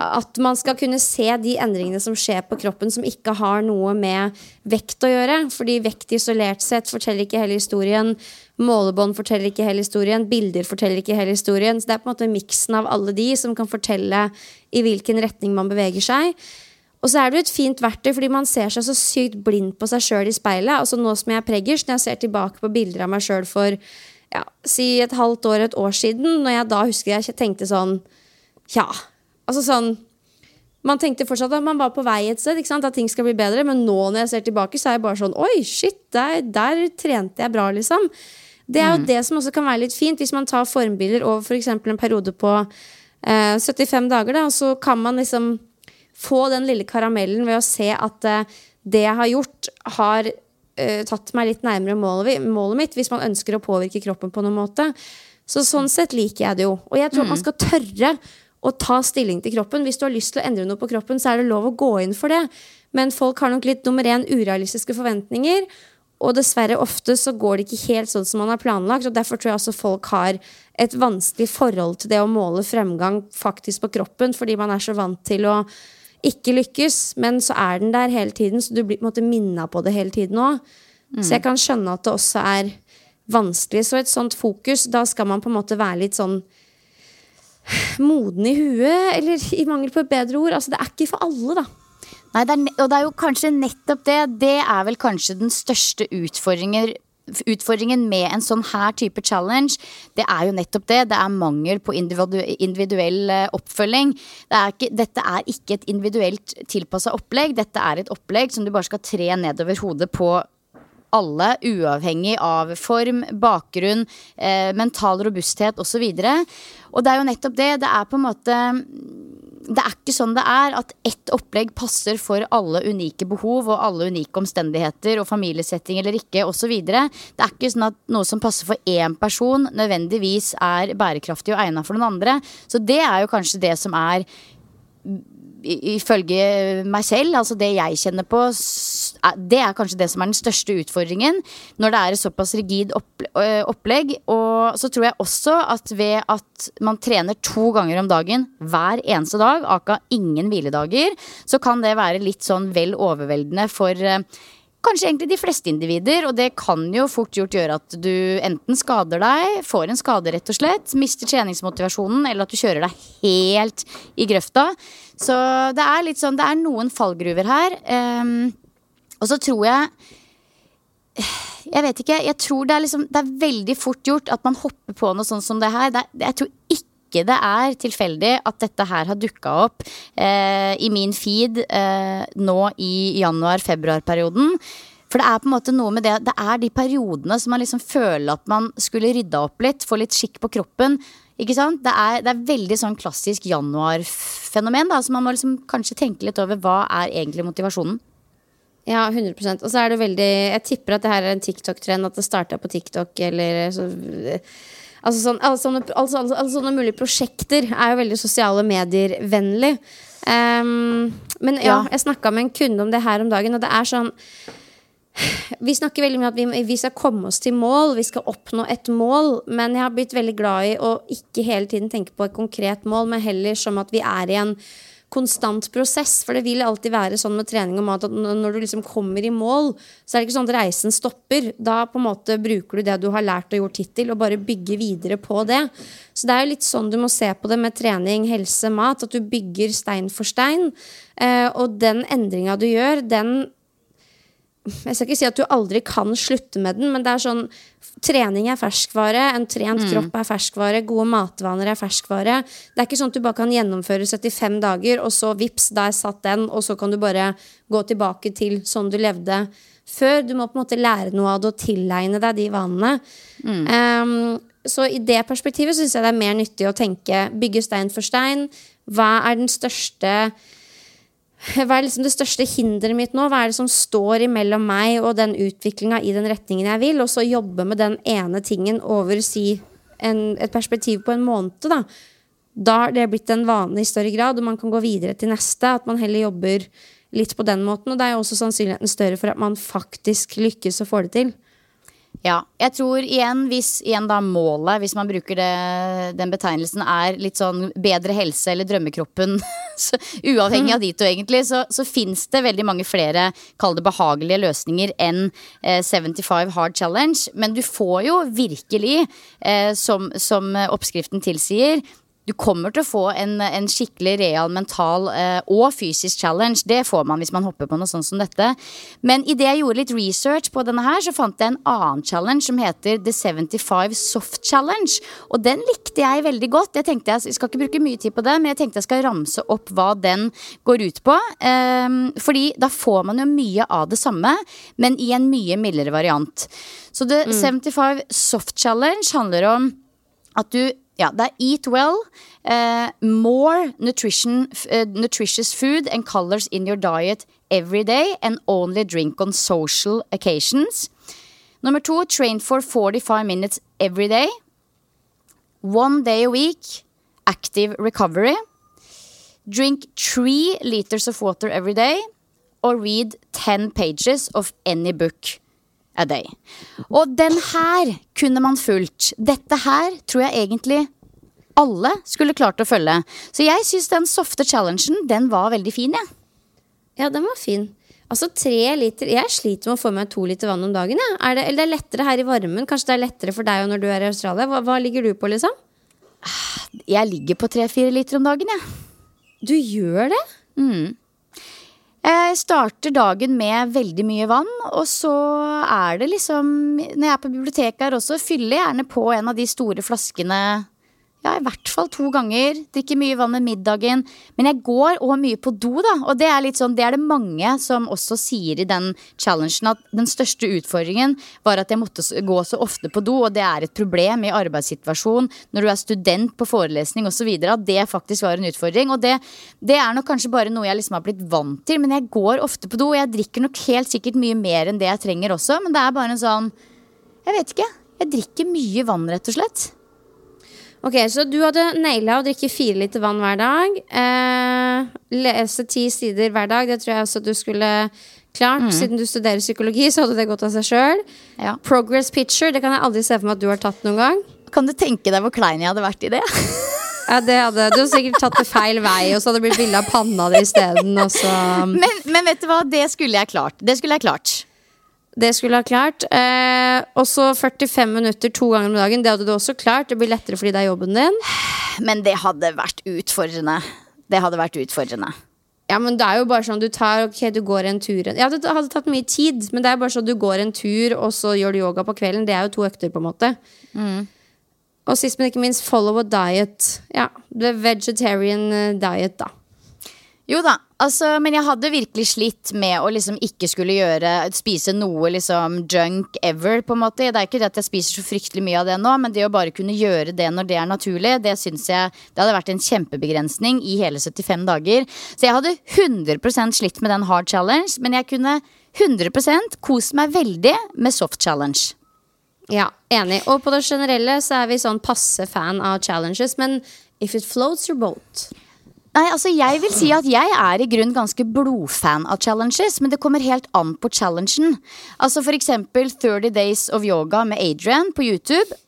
at man skal kunne se de endringene som skjer på kroppen som ikke har noe med vekt å gjøre. Fordi vekt isolert sett forteller ikke hele historien. Målebånd forteller ikke hele historien. Bilder forteller ikke hele historien. Så det er på en måte miksen av alle de som kan fortelle i hvilken retning man beveger seg. Og så er det jo et fint verktøy, fordi man ser seg så sykt blind på seg sjøl i speilet. Altså Nå som jeg er preggers, når jeg ser tilbake på bilder av meg sjøl for ja, si et halvt år, et år siden, når jeg da husker jeg tenkte sånn Ja, altså sånn Man tenkte fortsatt at man var på vei et sted, at ting skal bli bedre, men nå når jeg ser tilbake, så er jeg bare sånn Oi, shit, der, der trente jeg bra, liksom. Det er jo det som også kan være litt fint, hvis man tar formbilder over f.eks. en periode på eh, 75 dager, da, så kan man liksom få den lille karamellen ved å se at eh, det jeg har gjort, har eh, tatt meg litt nærmere målet, målet mitt, hvis man ønsker å påvirke kroppen på noen måte. Så sånn sett liker jeg det jo. Og jeg tror man skal tørre å ta stilling til kroppen. Hvis du har lyst til å endre noe på kroppen, så er det lov å gå inn for det. Men folk har nok litt nummer én urealistiske forventninger. Og dessverre ofte så går det ikke helt sånn som man har planlagt. Og derfor tror jeg også folk har et vanskelig forhold til det å måle fremgang faktisk på kroppen, fordi man er så vant til å ikke lykkes. Men så er den der hele tiden, så du blir på en måte minna på det hele tiden òg. Mm. Så jeg kan skjønne at det også er vanskelig. Så et sånt fokus, da skal man på en måte være litt sånn (sighs) moden i huet, eller i mangel på et bedre ord. Altså, det er ikke for alle, da. Nei, det er, og det er jo kanskje nettopp det. Det er vel kanskje den største utfordringen Utfordringen med en sånn her type challenge, det er jo nettopp det. Det er mangel på individuell eh, oppfølging. Det er ikke, dette er ikke et individuelt tilpassa opplegg. Dette er et opplegg som du bare skal tre nedover hodet på alle, uavhengig av form, bakgrunn, eh, mental robusthet osv. Og, så og det er jo nettopp det. Det er på en måte det er ikke sånn det er at ett opplegg passer for alle unike behov og alle unike omstendigheter og familiesetting eller ikke osv. Det er ikke sånn at noe som passer for én person, nødvendigvis er bærekraftig og egna for noen andre. Så det er jo kanskje det som er ifølge meg selv, altså det jeg kjenner på, det er kanskje det som er den største utfordringen. Når det er et såpass rigid opplegg. Og så tror jeg også at ved at man trener to ganger om dagen hver eneste dag, aka ingen hviledager, så kan det være litt sånn vel overveldende for Kanskje egentlig de fleste individer, og det kan jo fort gjort gjøre at du enten skader deg, får en skade rett og slett, mister treningsmotivasjonen, eller at du kjører deg helt i grøfta. Så det er litt sånn, det er noen fallgruver her. Um, og så tror jeg Jeg vet ikke. Jeg tror det er, liksom, det er veldig fort gjort at man hopper på noe sånt som det her. Det jeg tror ikke det er tilfeldig at dette her har dukka opp eh, i min feed eh, nå i januar-februar-perioden. For det er på en måte noe med det Det er de periodene som man liksom føler at man skulle rydda opp litt, få litt skikk på kroppen. Ikke sant? Det er, det er veldig sånn klassisk januarfenomen. Så man må liksom kanskje tenke litt over hva er egentlig motivasjonen. Ja, 100% Og så er det veldig Jeg tipper at det her er en TikTok-trend, at det starta på TikTok eller så, Altså, sånn, alle, sånne, altså, alle, alle sånne mulige prosjekter er jo veldig sosiale medier-vennlig. Um, men ja, Ja. jeg snakka med en kunde om det her om dagen, og det er sånn vi snakker veldig mye om at vi, vi skal komme oss til mål, vi skal oppnå et mål. Men jeg har blitt veldig glad i å ikke hele tiden tenke på et konkret mål, men heller som at vi er i en konstant prosess. For det vil alltid være sånn med trening og mat at når du liksom kommer i mål, så er det ikke sånn at reisen stopper. Da på en måte bruker du det du har lært og gjort hittil, og bare bygger videre på det. Så det er jo litt sånn du må se på det med trening, helse, mat. At du bygger stein for stein. Eh, og den endringa du gjør, den jeg skal ikke si at du aldri kan slutte med den, men det er sånn Trening er ferskvare, en trent kropp er ferskvare, gode matvaner er ferskvare. Det er ikke sånn at du bare kan gjennomføre 75 dager, og så vips, der satt den, og så kan du bare gå tilbake til sånn du levde før. Du må på en måte lære noe av det og tilegne deg de vanene. Um, så i det perspektivet syns jeg det er mer nyttig å tenke bygge stein for stein. Hva er den største hva er liksom det største hinderet mitt nå? Hva er det som står imellom meg og den utviklinga i den retningen jeg vil? Og så jobbe med den ene tingen over si en, et perspektiv på en måned. Da Da har det blitt en vane i større grad, og man kan gå videre til neste. At man heller jobber litt på den måten. Og det er jo også sannsynligheten større for at man faktisk lykkes og får det til. Ja, jeg tror igjen, hvis igjen da målet, hvis man bruker det, den betegnelsen, er litt sånn bedre helse eller drømmekroppen, (laughs) så, uavhengig av de to egentlig, så, så fins det veldig mange flere, kall det behagelige løsninger enn eh, 75 Hard Challenge. Men du får jo virkelig, eh, som, som oppskriften tilsier, du kommer til å få en, en skikkelig real mental eh, og fysisk challenge. Det får man hvis man hopper på noe sånt som dette. Men idet jeg gjorde litt research på denne her, så fant jeg en annen challenge som heter The 75 Soft Challenge. Og den likte jeg veldig godt. Jeg tenkte jeg, jeg skal ikke bruke mye tid på det, men jeg tenkte jeg skal ramse opp hva den går ut på. Ehm, fordi da får man jo mye av det samme, men i en mye mildere variant. Så The 75 Soft Challenge handler om at du ja, det er eat well, eh, more nutrition, eh, nutritious food and colors in your diet every day, and only drink on social occasions. Nummer to, train for 45 minutes every day. One day a week, active recovery. Drink three liters of water every day, or read 10 pages of any book a day. Og den her kunne man fulgt. Dette her tror jeg egentlig alle skulle klart å følge. Så jeg syns den softe challengen, den var veldig fin, jeg. Ja, den var fin. Altså tre liter Jeg sliter med å få meg to liter vann om dagen. Ja. Er det, eller det er lettere her i varmen. Kanskje det er lettere for deg når du er i Australia. Hva, hva ligger du på, liksom? Jeg ligger på tre-fire liter om dagen, jeg. Du gjør det? Jeg starter dagen med veldig mye vann, og så er det liksom Når jeg er på biblioteket her også, fyller jeg gjerne på en av de store flaskene ja, i hvert fall to ganger. Drikker mye vann med middagen. Men jeg går òg mye på do, da. Og det er sånn, det er det mange som også sier i den challengen at den største utfordringen var at jeg måtte gå så ofte på do, og det er et problem i arbeidssituasjon når du er student på forelesning osv. At det faktisk var en utfordring. Og det, det er nok kanskje bare noe jeg liksom har blitt vant til, men jeg går ofte på do, og jeg drikker nok helt sikkert mye mer enn det jeg trenger også, men det er bare en sånn Jeg vet ikke. Jeg drikker mye vann, rett og slett. Ok, Så du hadde naila å drikke fire liter vann hver dag. Eh, lese ti sider hver dag. Det tror jeg også du skulle klart. Siden du studerer psykologi, så hadde det gått av seg sjøl. Ja. Progress picture, det kan jeg aldri se for meg at du har tatt noen gang. Kan du tenke deg hvor klein jeg hadde vært i det? (laughs) Ja, det hadde, Du hadde sikkert tatt det feil vei, og så hadde det blitt bilde av panna di isteden. Men, men vet du hva, det skulle jeg klart. Det skulle jeg klart. Det skulle jeg ha klart. Eh, og så 45 minutter to ganger om dagen. Det hadde du også klart. Det blir lettere fordi det er jobben din. Men det hadde vært utfordrende. Det hadde vært utfordrende. Ja, men det er jo bare sånn du tar Ok, du går en tur Ja, det hadde tatt mye tid, men det er bare sånn du går en tur, og så gjør du yoga på kvelden. Det er jo to økter, på en måte. Og sist, men ikke minst, follow a diet. Ja, the vegetarian eh, diet, da. Jo da, altså, men jeg hadde virkelig slitt med å liksom ikke skulle gjøre Spise noe liksom junk ever, på en måte. Det er ikke det at jeg spiser så fryktelig mye av det nå, men det å bare kunne gjøre det når det er naturlig, det syns jeg Det hadde vært en kjempebegrensning i hele 75 dager. Så jeg hadde 100% slitt med den hard challenge, men jeg kunne 100% kost meg veldig med soft challenge. Ja, enig. Og på det generelle så er vi sånn passe fan av challenges, men if it floats your boat Nei, altså jeg vil si at jeg er i grunn ganske blodfan av challenges, men det kommer helt an på challengen. Altså for eksempel 30 Days of Yoga med Adrian på YouTube.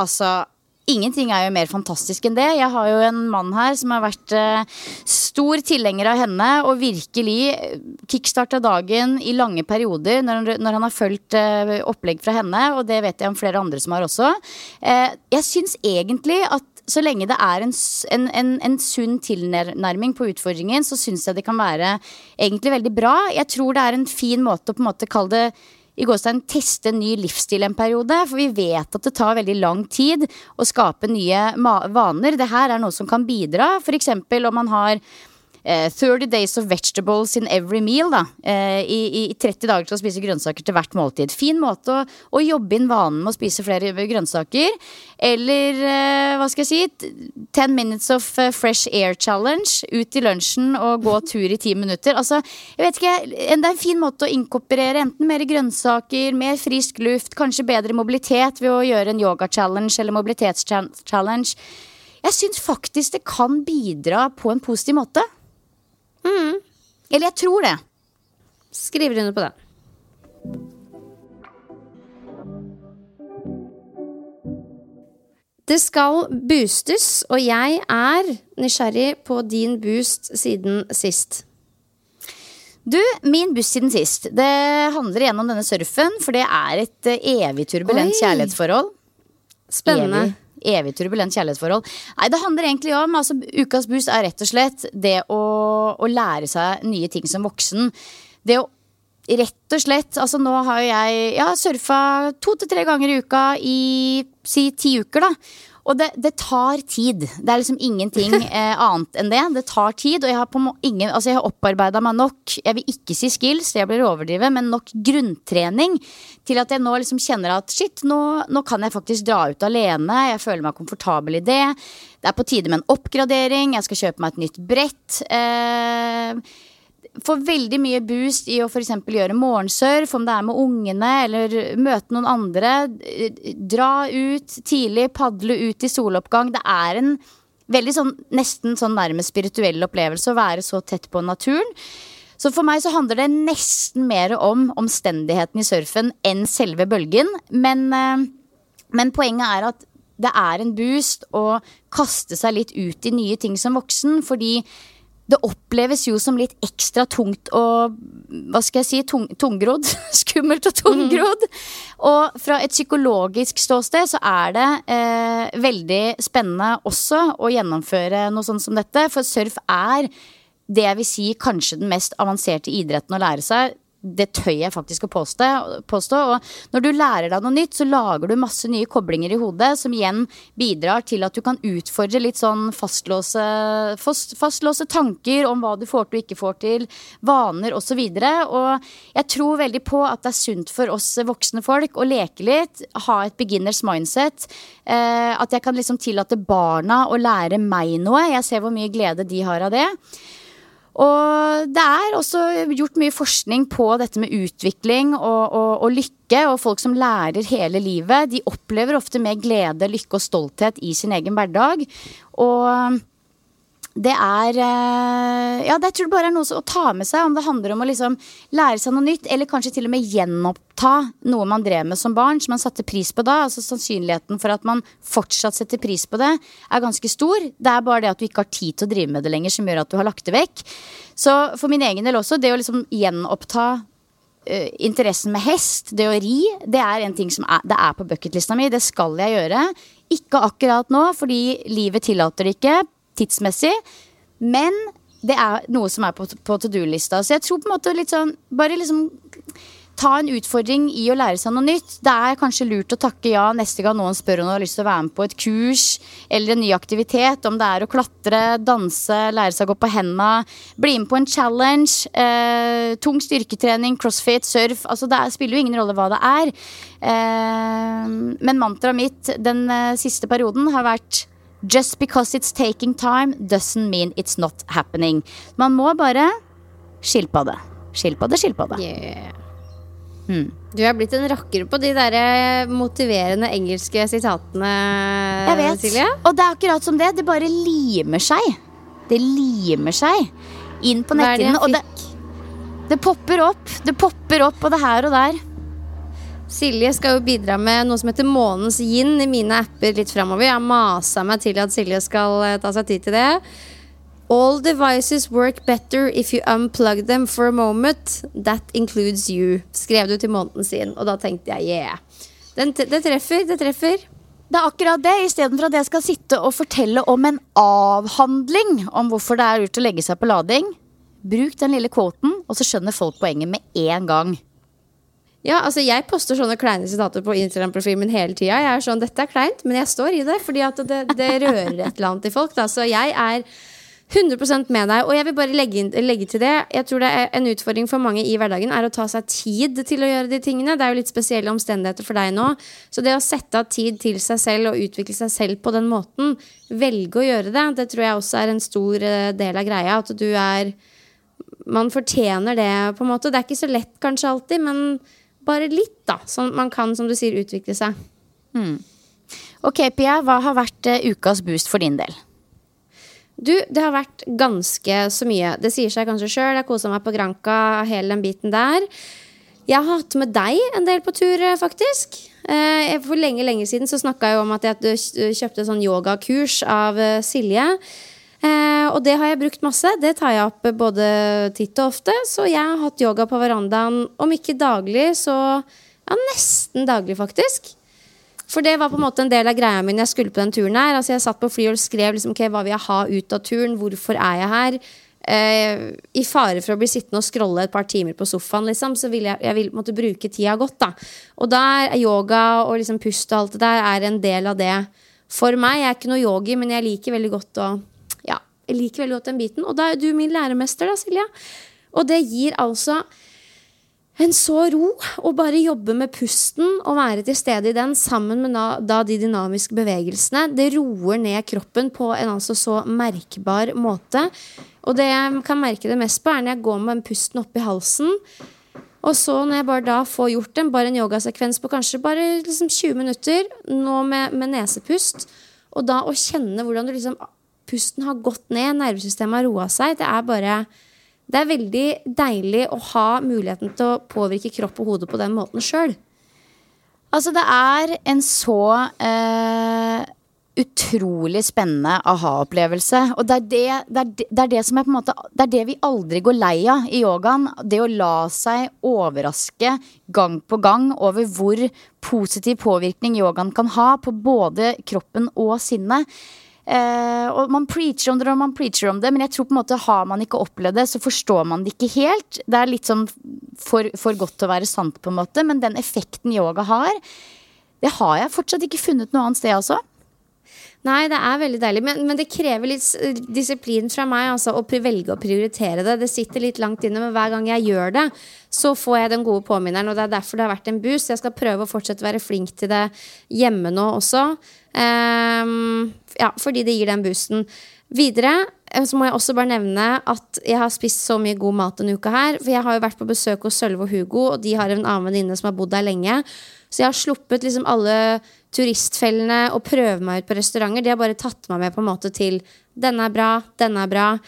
Altså, ingenting er jo mer fantastisk enn det. Jeg har jo en mann her som har vært eh, stor tilhenger av henne og virkelig eh, kickstarta dagen i lange perioder når han, når han har fulgt eh, opplegg fra henne, og det vet jeg om flere andre som har også. Eh, jeg syns egentlig at så lenge det er en, en, en, en sunn tilnærming på utfordringen, så syns jeg det kan være egentlig veldig bra. Jeg tror det er en fin måte å på en måte kalle det i gåstein teste en ny livsstil en periode. For vi vet at det tar veldig lang tid å skape nye vaner. Det her er noe som kan bidra. F.eks. om man har eh, 30 days of vegetables in every meal. Da, eh, i, I 30 dager til å spise grønnsaker til hvert måltid. Fin måte å, å jobbe inn vanen med å spise flere grønnsaker. Eller eh, hva skal jeg si? 10 minutes of eh, fresh air challenge. Ut i lunsjen og gå tur i ti minutter. Altså, jeg vet ikke, Det er en fin måte å inkorporere enten mer grønnsaker, mer frisk luft, kanskje bedre mobilitet ved å gjøre en yoga-challenge eller mobilitetschallenge. Jeg syns faktisk det kan bidra på en positiv måte. Eller jeg tror det. Skriver under på det. Det skal boostes, og jeg er nysgjerrig på din boost siden sist. Du, min buss siden sist. Det handler igjen om denne surfen, for det er et eh, evig turbulent Oi. kjærlighetsforhold. Spennende. Evig, evig turbulent kjærlighetsforhold. Nei, det handler egentlig om altså, Ukas boost er rett og slett det å, å lære seg nye ting som voksen. Det å rett og slett Altså, nå har jo jeg ja, surfa to til tre ganger i uka i si ti uker, da. Og det, det tar tid. Det er liksom ingenting (laughs) eh, annet enn det. Det tar tid, og jeg har, på ingen, altså jeg har opparbeida meg nok Jeg vil ikke si skills, det blir å overdrive, men nok grunntrening til at jeg nå liksom kjenner at shit, nå, nå kan jeg faktisk dra ut alene. Jeg føler meg komfortabel i det. Det er på tide med en oppgradering. Jeg skal kjøpe meg et nytt brett. Eh, får veldig mye boost i å f.eks. gjøre morgensurf, om det er med ungene eller møte noen andre. Dra ut tidlig, padle ut i soloppgang. Det er en veldig sånn nesten sånn nærmest spirituell opplevelse å være så tett på naturen. Så for meg så handler det nesten mer om omstendigheten i surfen enn selve bølgen. Men, eh, men poenget er at det er en boost å kaste seg litt ut i nye ting som voksen, fordi det oppleves jo som litt ekstra tungt og hva skal jeg si, tung, tungrodd. (laughs) Skummelt og tungrodd. Og fra et psykologisk ståsted så er det eh, veldig spennende også å gjennomføre noe sånt som dette. For surf er det jeg vil si kanskje den mest avanserte idretten å lære seg det tøyer jeg faktisk å påstå, påstå. Og når du lærer deg noe nytt, så lager du masse nye koblinger i hodet som igjen bidrar til at du kan utfordre litt sånn fastlåse, fast, fastlåse tanker om hva du får til og ikke får til, vaner osv. Og, og jeg tror veldig på at det er sunt for oss voksne folk å leke litt, ha et beginners mindset. Eh, at jeg kan liksom tillate barna å lære meg noe. Jeg ser hvor mye glede de har av det. Og det er også gjort mye forskning på dette med utvikling og, og, og, lykke. Og folk som lærer hele livet, de opplever ofte mer glede, lykke og stolthet i sin egen hverdag. Og det er eh, Ja, det tror jeg bare er noe å ta med seg. Om det handler om å liksom lære seg noe nytt, eller kanskje til og med gjenoppta noe man drev med som barn, som man satte pris på da. Altså Sannsynligheten for at man fortsatt setter pris på det, er ganske stor. Det er bare det at du ikke har tid til å drive med det lenger, som gjør at du har lagt det vekk. Så for min egen del også, det å liksom gjenoppta uh, interessen med hest, det å ri, det er en ting som er, det er på bucketlista mi. Det skal jeg gjøre. Ikke akkurat nå, fordi livet tillater det ikke tidsmessig. Men det er noe som er på, på to do-lista. Så jeg tror på en måte litt sånn Bare liksom ta en utfordring i å lære seg noe nytt. Det er kanskje lurt å takke ja neste gang noen spør om du har lyst til å være med på et kurs eller en ny aktivitet. Om det er å klatre, danse, lære seg å gå på henda, bli med på en challenge. Eh, tung styrketrening, crossfit, surf. Altså det er, spiller jo ingen rolle hva det er. Eh, men mantraet mitt den eh, siste perioden har vært Just because it's taking time doesn't mean it's not happening. Man må bare skilpadde. Skilpadde, skilpadde. Yeah. Hmm. Du er blitt en rakker på de der eh, motiverende engelske sitatene, Jeg vet. Silje. Og det er akkurat som det. Det bare limer seg. Det limer seg inn på netthinnen. Og det, det popper opp. Det popper opp både her og der. Silje skal jo bidra med noe som heter Månens yin i mine apper litt framover. Jeg har masa meg til at Silje skal eh, ta seg tid til det. All devices work better if you unplug them for a moment. That includes you. Skrev du til måneden sin, og da tenkte jeg yeah. Den, det treffer, det treffer. Det er akkurat det. Istedenfor at jeg skal sitte og fortelle om en avhandling om hvorfor det er lurt å legge seg på lading, bruk den lille kvoten, og så skjønner folk poenget med en gang. Ja, altså Jeg poster sånne kleine sitater på Instagram-profilen min hele tida. Jeg er sånn, dette er kleint, men jeg står i det, fordi at det, det rører et eller annet i folk. Da. Så jeg er 100% med deg. Og jeg vil bare legge, inn, legge, til det. Jeg tror det er En utfordring for mange i hverdagen er å ta seg tid til å gjøre de tingene. Det er jo litt spesielle omstendigheter for deg nå. Så det å sette av tid til seg selv og utvikle seg selv på den måten, velge å gjøre det, det tror jeg også er en stor eh, del av greia. At du er Man fortjener det, på en måte. Det er ikke så lett kanskje alltid, men bare litt, da. Sånn man kan, som du sier, utvikle seg. Mm. Ok, Pia. Hva har vært uh, ukas boost for din del? Du, det har vært ganske så mye. Det sier seg kanskje sjøl. Jeg kosa meg på Granca, hele den biten der. Jeg har hatt med deg en del på tur, eh, faktisk. Eh, for lenge lenge siden så snakka jeg om at jeg kjøpte sånn yogakurs av Silje. Eh, og det har jeg brukt masse. Det tar jeg opp både titt og ofte. Så jeg har hatt yoga på verandaen, om ikke daglig, så ja, nesten daglig, faktisk. For det var på en måte en del av greia mi jeg skulle på den turen her. Altså Jeg satt på flyet og skrev liksom, okay, hva vil jeg ha ut av turen, hvorfor er jeg her? Eh, I fare for å bli sittende og scrolle et par timer på sofaen, liksom, så vil jeg, jeg vil måtte bruke tida godt. da Og der er yoga og liksom pust og alt det der er en del av det for meg. Jeg er ikke noe yogi, men jeg liker veldig godt å jeg liker veldig godt den biten. Og da er du min læremester, da, Silja. Og det gir altså en så ro å bare jobbe med pusten og være til stede i den sammen med da, de dynamiske bevegelsene. Det roer ned kroppen på en altså så merkbar måte. Og det jeg kan merke det mest på, er når jeg går med den pusten oppi halsen. Og så når jeg bare da får gjort en, bare en yogasekvens på kanskje bare liksom 20 minutter, nå med, med nesepust, og da å kjenne hvordan du liksom pusten har gått ned, nervesystemet har roa seg. Det er bare Det er veldig deilig å ha muligheten til å påvirke kropp og hode på den måten sjøl. Altså, det er en så eh, utrolig spennende aha-opplevelse. Og det er det, det, er det, det er det som er på en måte Det er det vi aldri går lei av i yogaen. Det å la seg overraske gang på gang over hvor positiv påvirkning yogaen kan ha på både kroppen og sinnet. Eh, og man preacher om det og man preacher om det, men jeg tror på en måte har man ikke opplevd det, så forstår man det ikke helt. Det er litt sånn for, for godt til å være sant, på en måte, men den effekten yoga har, det har jeg fortsatt ikke funnet noe annet sted, altså. Nei, det er veldig deilig, men, men det krever litt disiplin fra meg altså, å velge å prioritere det. Det sitter litt langt inne, men hver gang jeg gjør det, så får jeg den gode påminneren. Og det er derfor det har vært en boost. Jeg skal prøve å fortsette å være flink til det hjemme nå også. Um, ja, fordi det gir den boosten. Videre eh, så må jeg også bare nevne at jeg har spist så mye god mat denne uka her. For jeg har jo vært på besøk hos Sølve og Hugo, og de har en annen venninne som har bodd der lenge. Så jeg har sluppet liksom alle turistfellene og prøve meg ut på restauranter. De har bare tatt meg med på en måte til 'denne er bra', 'denne er bra'.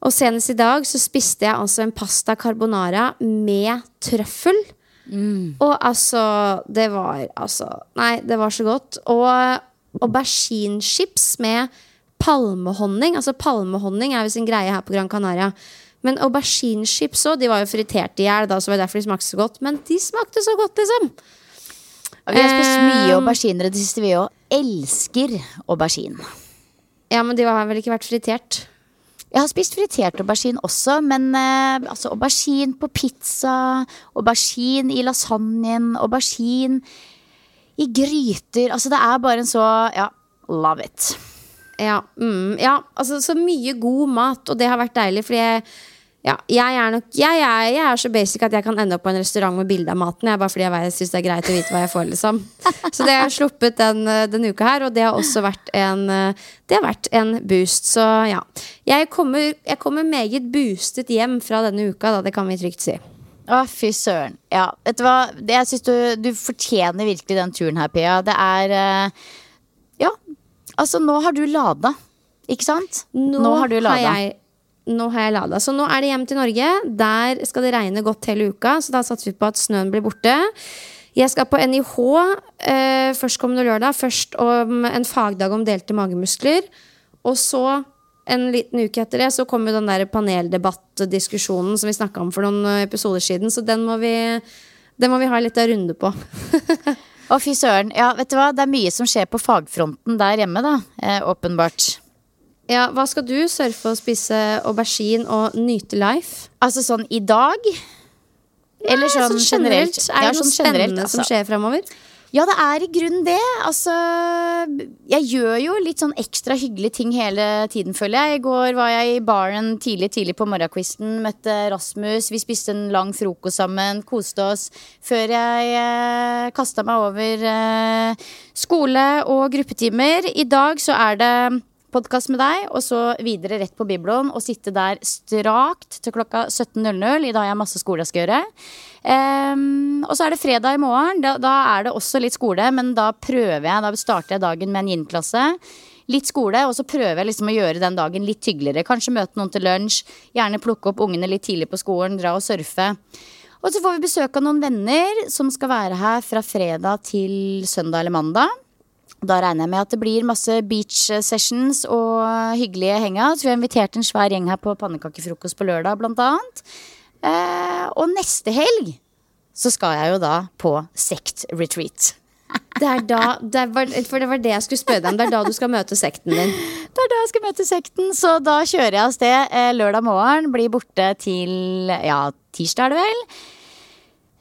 Og senest i dag så spiste jeg altså en pasta carbonara med trøffel. Og altså Det var altså Nei, det var så godt. Og auberginechips med palmehonning. Altså Palmehonning er visst en greie her på Gran Canaria. Men auberginechips òg, de var jo fritert i hjel, så var det derfor de smakte så godt. Men de smakte så godt, liksom. Vi har spist mye Eh, auberginer i det siste, vi òg. Elsker aubergine. Ja, men de har vel ikke vært fritert? Jeg har spist fritert aubergine også, men eh, altså aubergine på pizza, aubergine i lasagnen, aubergine i gryter. Altså det er bare en så Ja, love it. Ja, mm, ja, altså så mye god mat, og det har vært deilig, fordi jeg, ja, jeg er nok jeg, er- jeg er så basic at jeg kan ende opp på en restaurant med bilde av maten. Jeg, bare fordi jeg, synes det er greit å vite hva jeg får, liksom. (laughs) Så det har jeg sluppet den, eh, denne uka her, og det har også vært en eh, Det har vært en boost. Så ja. Jeg kommer, jeg kommer meget boostet hjem fra denne uka, da, det kan vi trygt si. Å, fy søren. Ja, vet du hva? Jeg synes du, du fortjener virkelig den turen her, Pia. Det er eh, Ja, altså nå har du lada. Ikke sant? Nå, har du har lada. jeg nå har jeg lada. Så nå er det hjem til Norge. Der skal det regne godt hele uka, så da satser vi på at snøen blir borte. Jeg skal på NIH eh, førstkommende lørdag. Først om en fagdag om delte magemuskler. Og så, en liten uke etter det, så kommer den der paneldebattdiskusjonen som vi snakka om for noen eh, episoder siden. Så den må vi, den må vi ha litt av runde på. (laughs) Å, fy søren. Ja, vet du hva? Det er mye som skjer på fagfronten der hjemme, da. Eh, åpenbart. Ja, Hva skal du? Surfe og spise aubergine og nyte life? Altså sånn i dag? Eller sånn, generelt? Er det Ja, noe sånn spennende generelt, som altså. skjer fremover? Ja, det er i grunnen det. Altså, jeg gjør jo litt sånn ekstra hyggelige ting hele tiden, føler jeg. I går var jeg i baren tidlig tidlig på morgenkvisten, møtte Rasmus. Vi spiste en lang frokost sammen, koste oss. Før jeg eh, kasta meg over eh, skole og gruppetimer. I dag så er det podkast med deg, og så videre rett på Bibloen og sitte der strakt til klokka 17.00. I dag har jeg masse skole jeg skal gjøre. Um, og så er det fredag i morgen. Da, da er det også litt skole, men da prøver jeg, da starter jeg dagen med en yin-klasse. Litt skole, og så prøver jeg liksom å gjøre den dagen litt hyggeligere. Kanskje møte noen til lunsj. Gjerne plukke opp ungene litt tidlig på skolen, dra og surfe. Og så får vi besøk av noen venner som skal være her fra fredag til søndag eller mandag. Da regner jeg med at det blir masse beach sessions og hyggelige hangouts. Vi har invitert en svær gjeng her på pannekakefrokost på lørdag, blant annet. Eh, og neste helg så skal jeg jo da på sekt-retreat. Det er da, det var, for det var det jeg skulle spørre deg om. Det er da du skal møte sekten din. (laughs) Det er da jeg skal møte sekten, så da kjører jeg av sted eh, lørdag morgen. Blir borte til ja, tirsdag er det vel.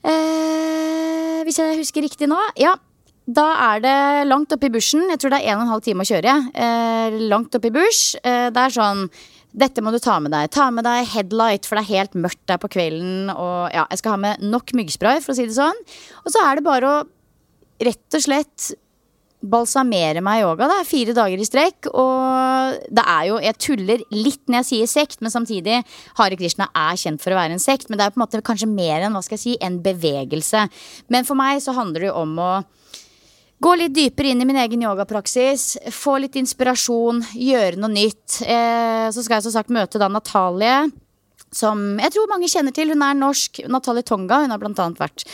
Eh, hvis jeg husker riktig nå. Ja, da er det langt oppe i bushen. Jeg tror det er en og en halv time å kjøre. Eh, langt oppe i bush. Eh, det er sånn dette må du ta med deg. Ta med deg headlight, for det er helt mørkt der på kvelden. Og ja, jeg skal ha med nok myggspray, for å si det sånn. Og så er det bare å rett og slett balsamere meg i yoga. Det fire dager i strekk. Og det er jo Jeg tuller litt når jeg sier sekt, men samtidig Hare Krishna er kjent for å være en sekt. Men det er på en måte kanskje mer enn hva skal jeg si, en bevegelse. Men for meg så handler det jo om å Gå litt dypere inn i min egen yogapraksis. Få litt inspirasjon. Gjøre noe nytt. Eh, så skal jeg som sagt møte da Natalie som jeg tror mange kjenner til. Hun er norsk. Natalie Tonga. Hun har blant annet vært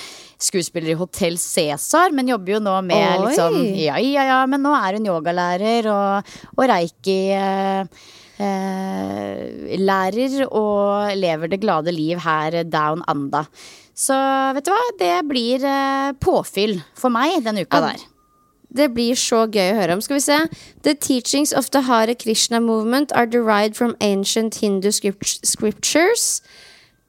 skuespiller i Hotell Cæsar, men jobber jo nå med Oi. litt sånn Ja, ja, ja, men nå er hun yogalærer og, og reiki. Eh, eh, lærer og lever det glade liv her down anda. Så vet du hva, det blir eh, påfyll for meg denne uka der. Det blir så gøy å høre om. Skal vi se. The teachings of the Hare Krishna movement are derived from ancient Hindu script- scriptures.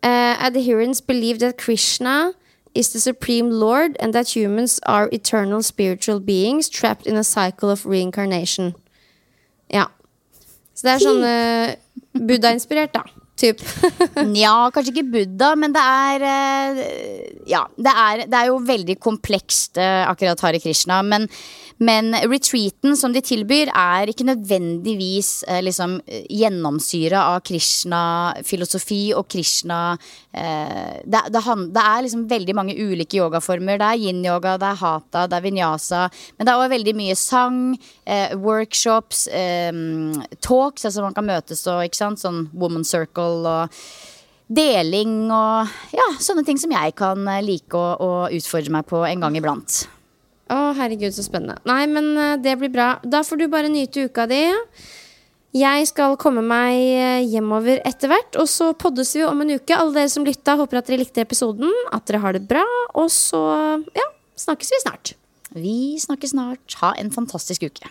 Uh, adherents believe that Krishna is the supreme lord and that humans are eternal spiritual beings trapped in a cycle of reincarnation. Ja. Så det er sånn uh, Buddha-inspirert, da. Typ. (laughs) Nja, kanskje ikke Buddha, men det er eh, Ja, det er, det er jo veldig komplekst, eh, akkurat Hare Krishna. Men, men retreaten som de tilbyr, er ikke nødvendigvis eh, liksom eh, gjennomsyra av Krishna-filosofi og Krishna eh, det, det, det er liksom veldig mange ulike yogaformer. Det er yin-yoga, det er hata, det er vinyasa. Men det er også veldig mye sang, eh, workshops, eh, talks, altså man kan møtes og ikke sant, sånn woman circle og deling og ja, sånne ting som jeg kan eh, like å, å utfordre meg på en gang iblant. Å, herregud, så spennende. Nei, men eh, det blir bra. Da får du bare nyte uka di. Jeg skal komme meg eh, hjemover etter hvert, og så poddes vi om en uke. Alle dere som lytta, håper at dere likte episoden, at dere har det bra, og så ja, snakkes vi snart. Vi snakkes snart. Ha en fantastisk uke.